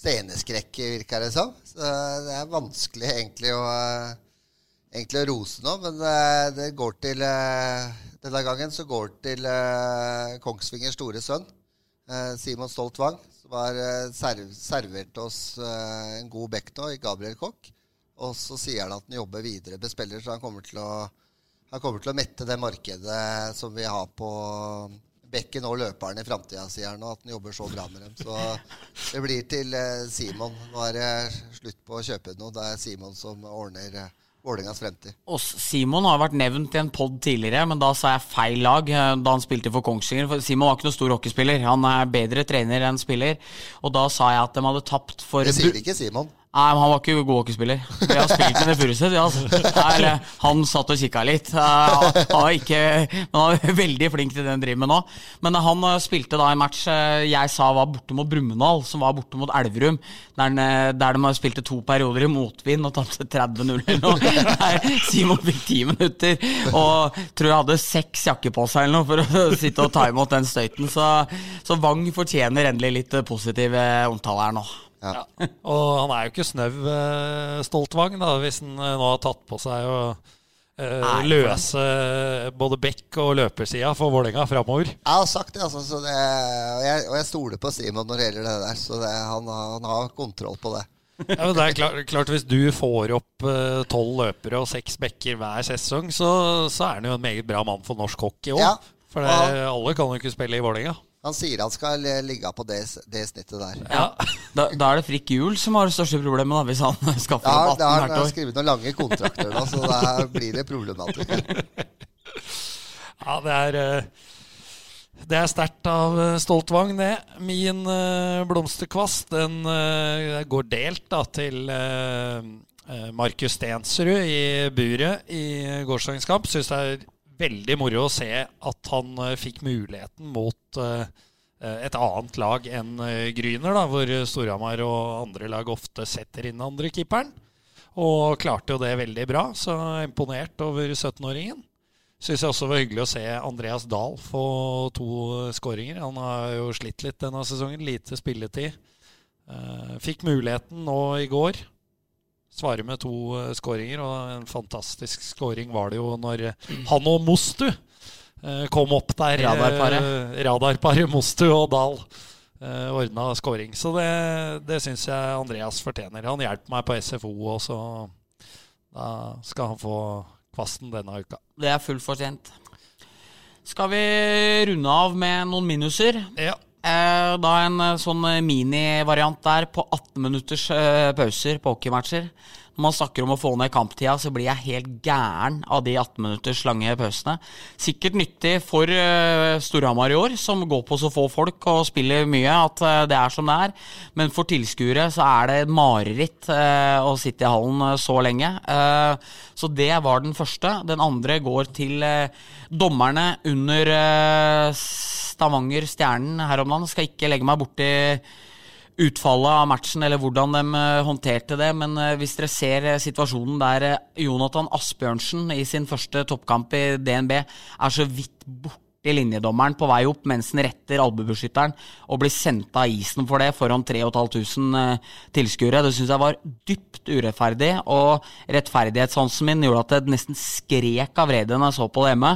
sceneskrekk, virker det som. Så det er vanskelig egentlig å, egentlig å rose nå, men eh, det går til eh, Denne gangen så går det til eh, Kongsvingers store sønn, Simon Stolt Wang, som har serv, servert oss en god bekk nå i Gabriel Koch. Og så sier han at han jobber videre med spillere, så han kommer til å han kommer til å mette det markedet som vi har på bekken og løperen i framtida, sier han, og at han jobber så bra med dem. Så det blir til eh, Simon. Nå er det slutt på å kjøpe noe. Det er Simon som ordner eh, Vålerengas fremtid. Og Simon har vært nevnt i en pod tidligere, men da sa jeg feil lag eh, da han spilte for Kongsvinger. For Simon var ikke noen stor hockeyspiller. Han er bedre trener enn spiller. Og da sa jeg at de hadde tapt for Det sier ikke Simon. Nei, men han var ikke god hockeyspiller. Vi har spilt med det Furuset. Ja, altså. Han satt og kikka litt. Eh, Han var ikke han var veldig flink til det han driver med nå. Men han eh, spilte da en match eh, jeg sa var borte mot Brumunddal, som var borte mot Elverum. Der, eh, der de spilte to perioder i motvind og tapte 30-0 eller noe. Der Simon fikk ti minutter og tror jeg hadde seks jakker på seg eller noe for å sitte og ta imot den støyten. Så, så Wang fortjener endelig litt eh, positiv eh, omtale her nå. Ja. Og han er jo ikke snau, eh, Stoltvang, da, hvis han eh, nå har tatt på seg å eh, Nei, løse både bekk og løpersida for Vålerenga framover. Jeg har sagt det, altså. Så det og, jeg, og jeg stoler på Simon når det gjelder det der. Så det, han, han har kontroll på det. Ja, men det er klart, klart Hvis du får opp tolv tolv løpere og seks bekker hver sesong, så, så er han jo en meget bra mann for norsk hockey òg. Ja. For det, alle kan jo ikke spille i Vålerenga. Han sier han skal ligge på det, det snittet der. Ja. Da, da er det Frikk Juel som har det største problemet, da, hvis han skaffer Ja, opp det 18 har hvert han har skrevet noen lange kontrakter nå, så da blir det problematisk. Ja, det er eh, Det er sterkt av eh, Stoltvang, det. Min eh, blomsterkvast den går delt da til Markus Stensrud i buret i gårsdagens kamp. Syns det er veldig moro å se at han eh, fikk muligheten mot eh, et annet lag enn eh, Gryner, da, hvor Storhamar og andre lag ofte setter inn andre keeperen. Og klarte jo det veldig bra, så er imponert over 17-åringen. Syns jeg også var hyggelig å se Andreas Dahl få to skåringer. Han har jo slitt litt denne sesongen. Lite spilletid. Eh, Fikk muligheten nå i går. Svare med to eh, skåringer, og en fantastisk skåring var det jo når han og Mostu eh, kom opp der. Radarparet. eh, Radarparet Mostu og Dahl eh, ordna skåring. Så det, det syns jeg Andreas fortjener. Han hjelper meg på SFO, og så da skal han få kvasten denne uka. Det er fullt fortjent. Skal vi runde av med noen minuser? Ja. Eh, da en eh, sånn eh, minivariant der på 18 minutters pauser på hockeymatcher. Man snakker om å få ned kamptida, så blir jeg helt gæren av de 18 minutters lange pausene. Sikkert nyttig for eh, Storhamar i år, som går på så få folk og spiller mye, at eh, det er som det er. Men for tilskuere så er det et mareritt eh, å sitte i hallen så lenge. Så det var den første. Den andre går til dommerne under Stavanger Stjernen her om dagen. Skal ikke legge meg borti utfallet av matchen eller hvordan de eh, håndterte det, men eh, hvis dere ser eh, situasjonen der Jonathan Asbjørnsen i sin første toppkamp i DNB er så vidt borti linjedommeren på vei opp mens han retter albuebeskytteren og blir sendt av isen for det foran 3500 eh, tilskuere. Det syns jeg var dypt urettferdig, og rettferdighetssansen min gjorde at jeg nesten skrek av vrede når jeg så på det hjemme.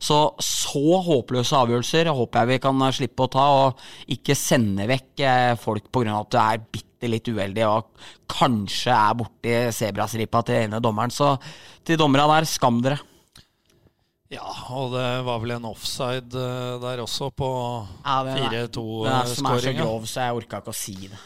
Så så håpløse avgjørelser håper jeg vi kan eh, slippe å ta, og ikke sende vekk eh, folk pga. at du er bitte litt uheldig og kanskje er borti sebrastripa til ene dommeren. Så til dommerne der, skam dere. Ja, og det var vel en offside eh, der også på Ja, den er- Den er som er så 4-2-skåringa. grov, så jeg orka ikke å si det.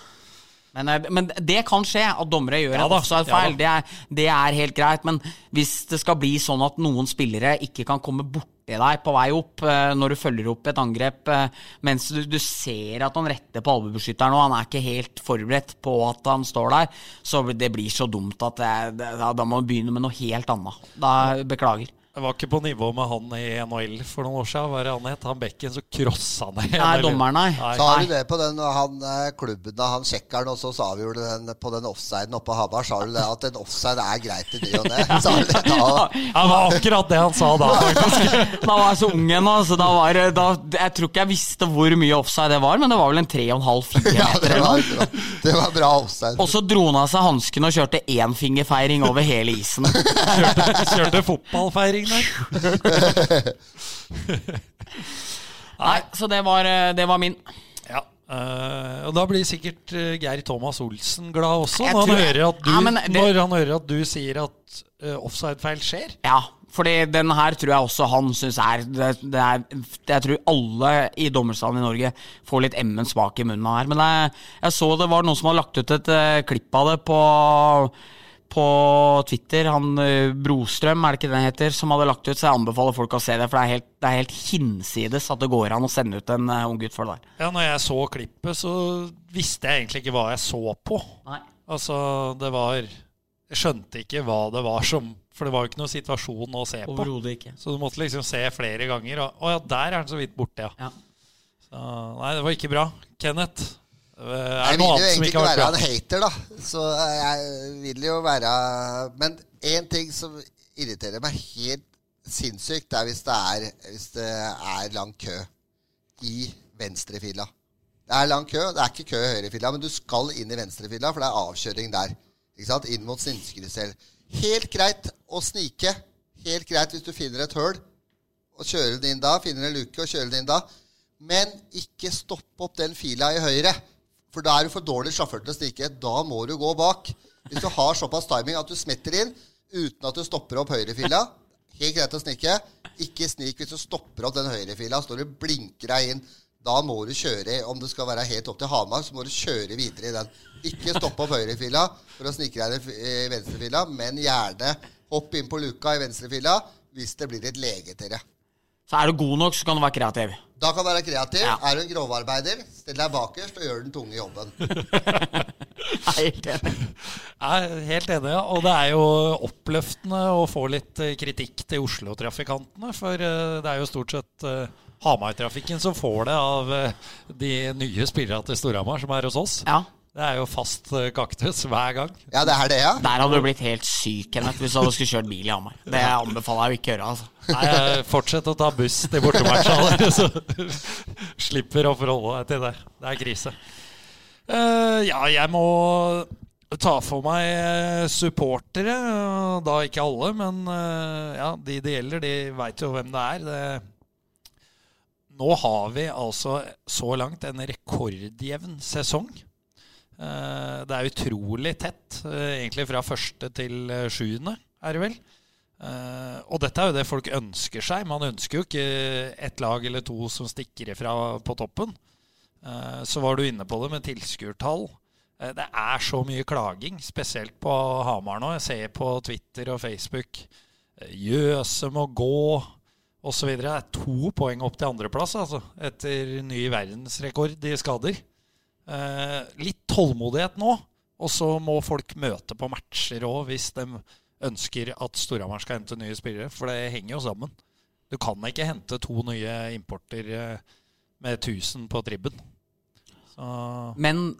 Men, eh, men det kan skje, at dommere gjør Ja en offside-feil. ja det, det er helt greit. Men hvis det skal bli sånn at noen spillere ikke kan komme borti deg på vei opp eh, når du følger opp et angrep, eh, mens du, du ser at han retter på albuebeskytteren og han er ikke helt forberedt på at han står der, så det blir så dumt at det, da, da må du begynne med noe helt annet. Da Beklager. Jeg var ikke på nivå med han i NHL for noen år siden. Hva det han het? Han bekken som crossa ned. Nei, dommeren, nei. Så har du det på den han, eh, klubben da han sjekkeren og så avgjorde den på den offsiden oppe på Hamar. Sa du det at en offside er greit i ny og ne? Sa du det da? Det var akkurat det han sa da, faktisk. Da var jeg så ung ennå, så da var da, Jeg tror ikke jeg visste hvor mye offside det var, men det var vel en 3,5-4 Ja, meter eller noe. det var bra offside. Og så dro han av seg hansken og kjørte énfingerfeiring over hele isen. Kjørte, kjørte fotballfeiring der. Nei, så det var, eh, det var min. Ja. Uh, og da blir sikkert eh, Geir Thomas Olsen glad også, når han, hører at du, Ja, det- når han hører at du sier at uh, offside-feil skjer. Ja, fordi den her tror jeg også han syns er det, det er Jeg tror alle i dommerstanden i Norge får litt emmen smak i munnen her. Men jeg, jeg så det var noen som hadde lagt ut et uh, klipp av det på på Twitter, han eh, Brostrøm, er det ikke det den heter, som hadde lagt ut, så jeg anbefaler folk å se det, for det er helt, det er helt hinsides at det går an å sende ut en eh, ung gutt for det der. Ja, når jeg så klippet, så visste jeg egentlig ikke hva jeg så på. Nei. Altså, det var Jeg skjønte ikke hva det var som For det var jo ikke noen situasjon å se på. Overhodet ikke. Så du måtte liksom se flere ganger. Og, å ja, der er den så vidt borte, ja. Ja. Så, nei, det var ikke bra. Kenneth, Jeg det noe vil jo egentlig ikke være en hater, da. Så jeg vil jo være Men én ting som irriterer meg helt sinnssykt, er hvis det er, hvis det er lang kø i venstrefila. Det er lang kø. Det er ikke kø i høyrefila, men du skal inn i venstrefila, for det er avkjøring der. Ikke sant? Inn mot Sinnskrysel. Helt greit å snike. Helt greit hvis du finner et høl og kjører den inn da. Finner en luke og kjører den inn da. Men ikke stopp opp den fila i høyre. For da er du for dårlig sjåfør til å stikke. Da må du gå bak. Hvis du har såpass timing at du smetter inn uten at du stopper opp høyrefila, helt greit å snike. Ikke snik hvis du stopper opp den høyrefila. Står du blinker deg inn. Da må du kjøre, om det skal være helt opp til Hamar, så må du kjøre videre i den. Ikke stopp opp høyrefila for å snike deg i venstrefila, men gjerne hopp inn på luka i venstrefila hvis det blir et legetere. Så er du god nok, så kan du være kreativ. Da kan du være kreativ. Ja. Er du en grovarbeider, still deg bakerst og gjør den tunge jobben. Jeg er helt enig. Jeg er helt enig, ja. Og det er jo oppløftende å få litt eh, kritikk til Oslo-trafikantene. For eh, det er jo stort sett eh, Hamar-trafikken som får det av de nye spillerne til Storhamar som er hos oss. Ja. Det er jo fast eh, kaktus hver gang. Ja, det er det, ja. Der hadde du blitt helt syk, Kenneth, hvis du hadde skulle kjørt bil i Hamar. Det anbefaler jeg å ikke gjøre. altså. Nei, fortsett å ta buss til bortematcha, så slipper å forholde deg til det. Det er krise. Uh, ja, jeg må ta for meg eh, supportere. eh, Da ikke alle, men uh, ja, de det gjelder, de veit jo hvem det er. Det, nå har vi altså så langt en rekordjevn sesong. Eh, Det er utrolig tett, eh, egentlig fra første til eh, sjuende, er det vel. Og dette er jo det folk ønsker seg. Man ønsker jo ikke ett lag eller to som stikker ifra på toppen. Så var du inne på det med tilskuertall. Det er så mye klaging, spesielt på Hamar nå. Jeg ser på Twitter og Facebook. Jøse må gå, osv. Det er to poeng opp til andreplass, altså, etter ny verdensrekord i skader. Eh, litt tålmodighet nå, og så må folk møte på matcher òg hvis de ønsker at Storhamar skal hente nye spillere, for det henger jo sammen. Du kan ikke hente to nye importer eh, med 1000 på tribben. Så Men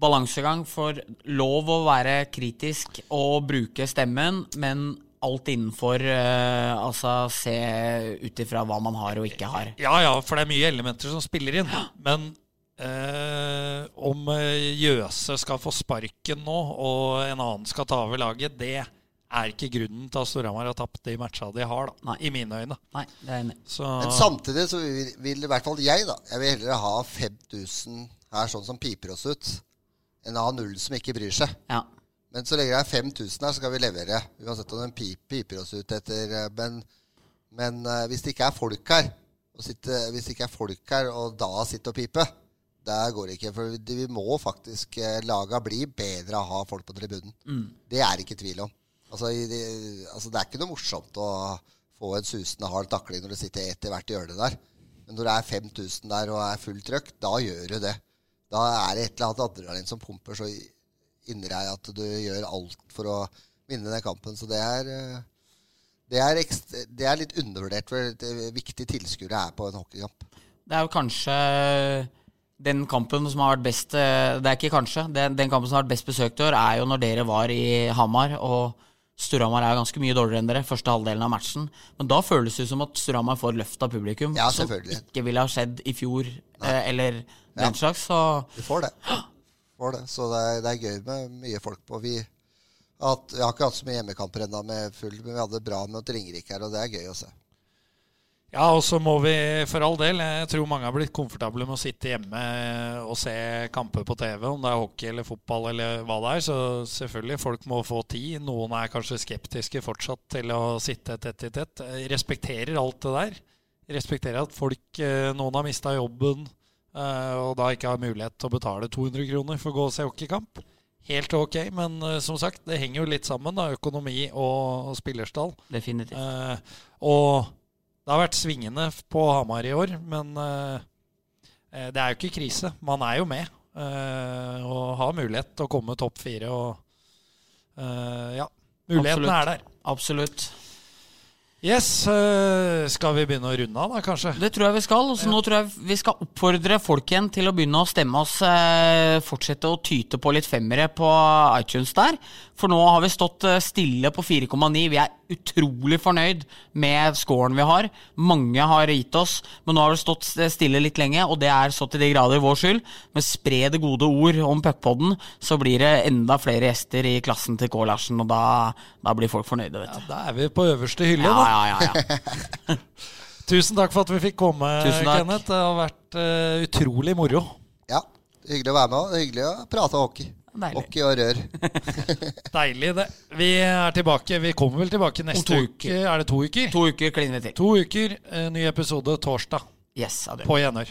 balansegang for lov å være kritisk og bruke stemmen, men alt innenfor uh, Altså se ut ifra hva man har og ikke har. Ja, ja, for det er mye elementer som spiller inn. Men eh, om eh, Jøse skal få sparken nå, og en annen skal ta over laget, det er ikke grunnen til at Storhamar har tapt de matcha de har, da, Nei. i mine øyne. Nei, det er jeg enig. Så Men samtidig så vil, vil i hvert fall jeg, da Jeg vil heller ha 5000 her sånn som piper oss ut, enn å ha null som ikke bryr seg. Ja. Men så lenge det er 5000 her, så skal vi levere. Uansett om den piper oss ut etter eh, Men, men eh, hvis det ikke er folk her, og sitte, hvis det ikke er folk her, og da sitter og pipe, det går ikke. For vi, må faktisk eh, Laga bli bedre av å ha folk på tribunen. Det er ikke tvil om. Altså, det, altså, det er ikke noe morsomt å få en susende hard takling når du sitter ett i hvert hjørne der. Men når det er 5000 der og er fullt trøkk, da gjør du det. Da er det et eller annet adrenalin som pumper så inni deg at du gjør alt for å vinne den kampen. Så det er, eh, det er, ekstra, det er litt undervurdert hvor viktig tilskuere er på en hockeykamp. Det er jo kanskje den kampen som har vært best eh, Det er ikke kanskje. Den, den kampen som har vært best besøkt i år, er jo når dere var i Hamar. Og Storhamar er ganske mye dårligere enn dere første halvdelen av matchen. Men da føles det som at Storhamar får løft av publikum. Ja, som ikke ville ha skjedd i fjor eh, eller den Ja. slags. Så Du får det. Får det. Så det er, det er gøy med mye folk på. Vi, at, vi har ikke hatt så mye hjemmekamper ennå med full, men vi hadde det bra med Ringerike her, og det er gøy å se. Ja, og så må vi for all del Jeg tror mange har blitt komfortable med å sitte hjemme og se kamper på TV, om det er hockey eller fotball eller hva det er. Så selvfølgelig, folk må få tid. Noen er kanskje skeptiske fortsatt til å sitte tett i tett. Respekterer alt det der. Respekterer at folk eh, Noen har mista jobben eh, og da ikke har mulighet til å betale 200 kroner for å gå og se hockeykamp. Helt ok, men eh, som sagt, det henger jo litt sammen, da, økonomi og, og spillerstall. definitivt. Eh, og det har vært svingende på Hamar i år, men eh, eh, det er jo ikke krise. Man er jo med. eh, og har mulighet til å komme topp fire. Og ja, mulighetene er der. Absolutt. Yes, skal vi begynne å runde av, da, kanskje? Det tror jeg vi skal. Så nå tror jeg vi skal oppfordre folk igjen til å begynne å stemme oss. Fortsette å tyte på litt femmere på iTunes der. For nå har vi stått stille på 4,9. Vi er utrolig fornøyd med scoren vi har. Mange har gitt oss, men nå har det stått stille litt lenge, og det er så til de grader vår skyld. Men spre det gode ord om puckpodden, så blir det enda flere gjester i klassen til K. Larsen, og da, da blir folk fornøyde, vet du. Da er vi på øverste hylle, Ja, da. ja, ja, ja. Tusen takk for at vi fikk komme, Kenneth. Det har vært uh, utrolig moro. Ja, hyggelig å være med. og Hyggelig å prate hockey. Deilig. Hockey og rør. Deilig, det. Vi er tilbake. Vi kommer vel tilbake neste to uke. Er det to uker? To uker kliner vi til. To uker. eh, Ny episode torsdag. Yes, adjø. På gjenhør.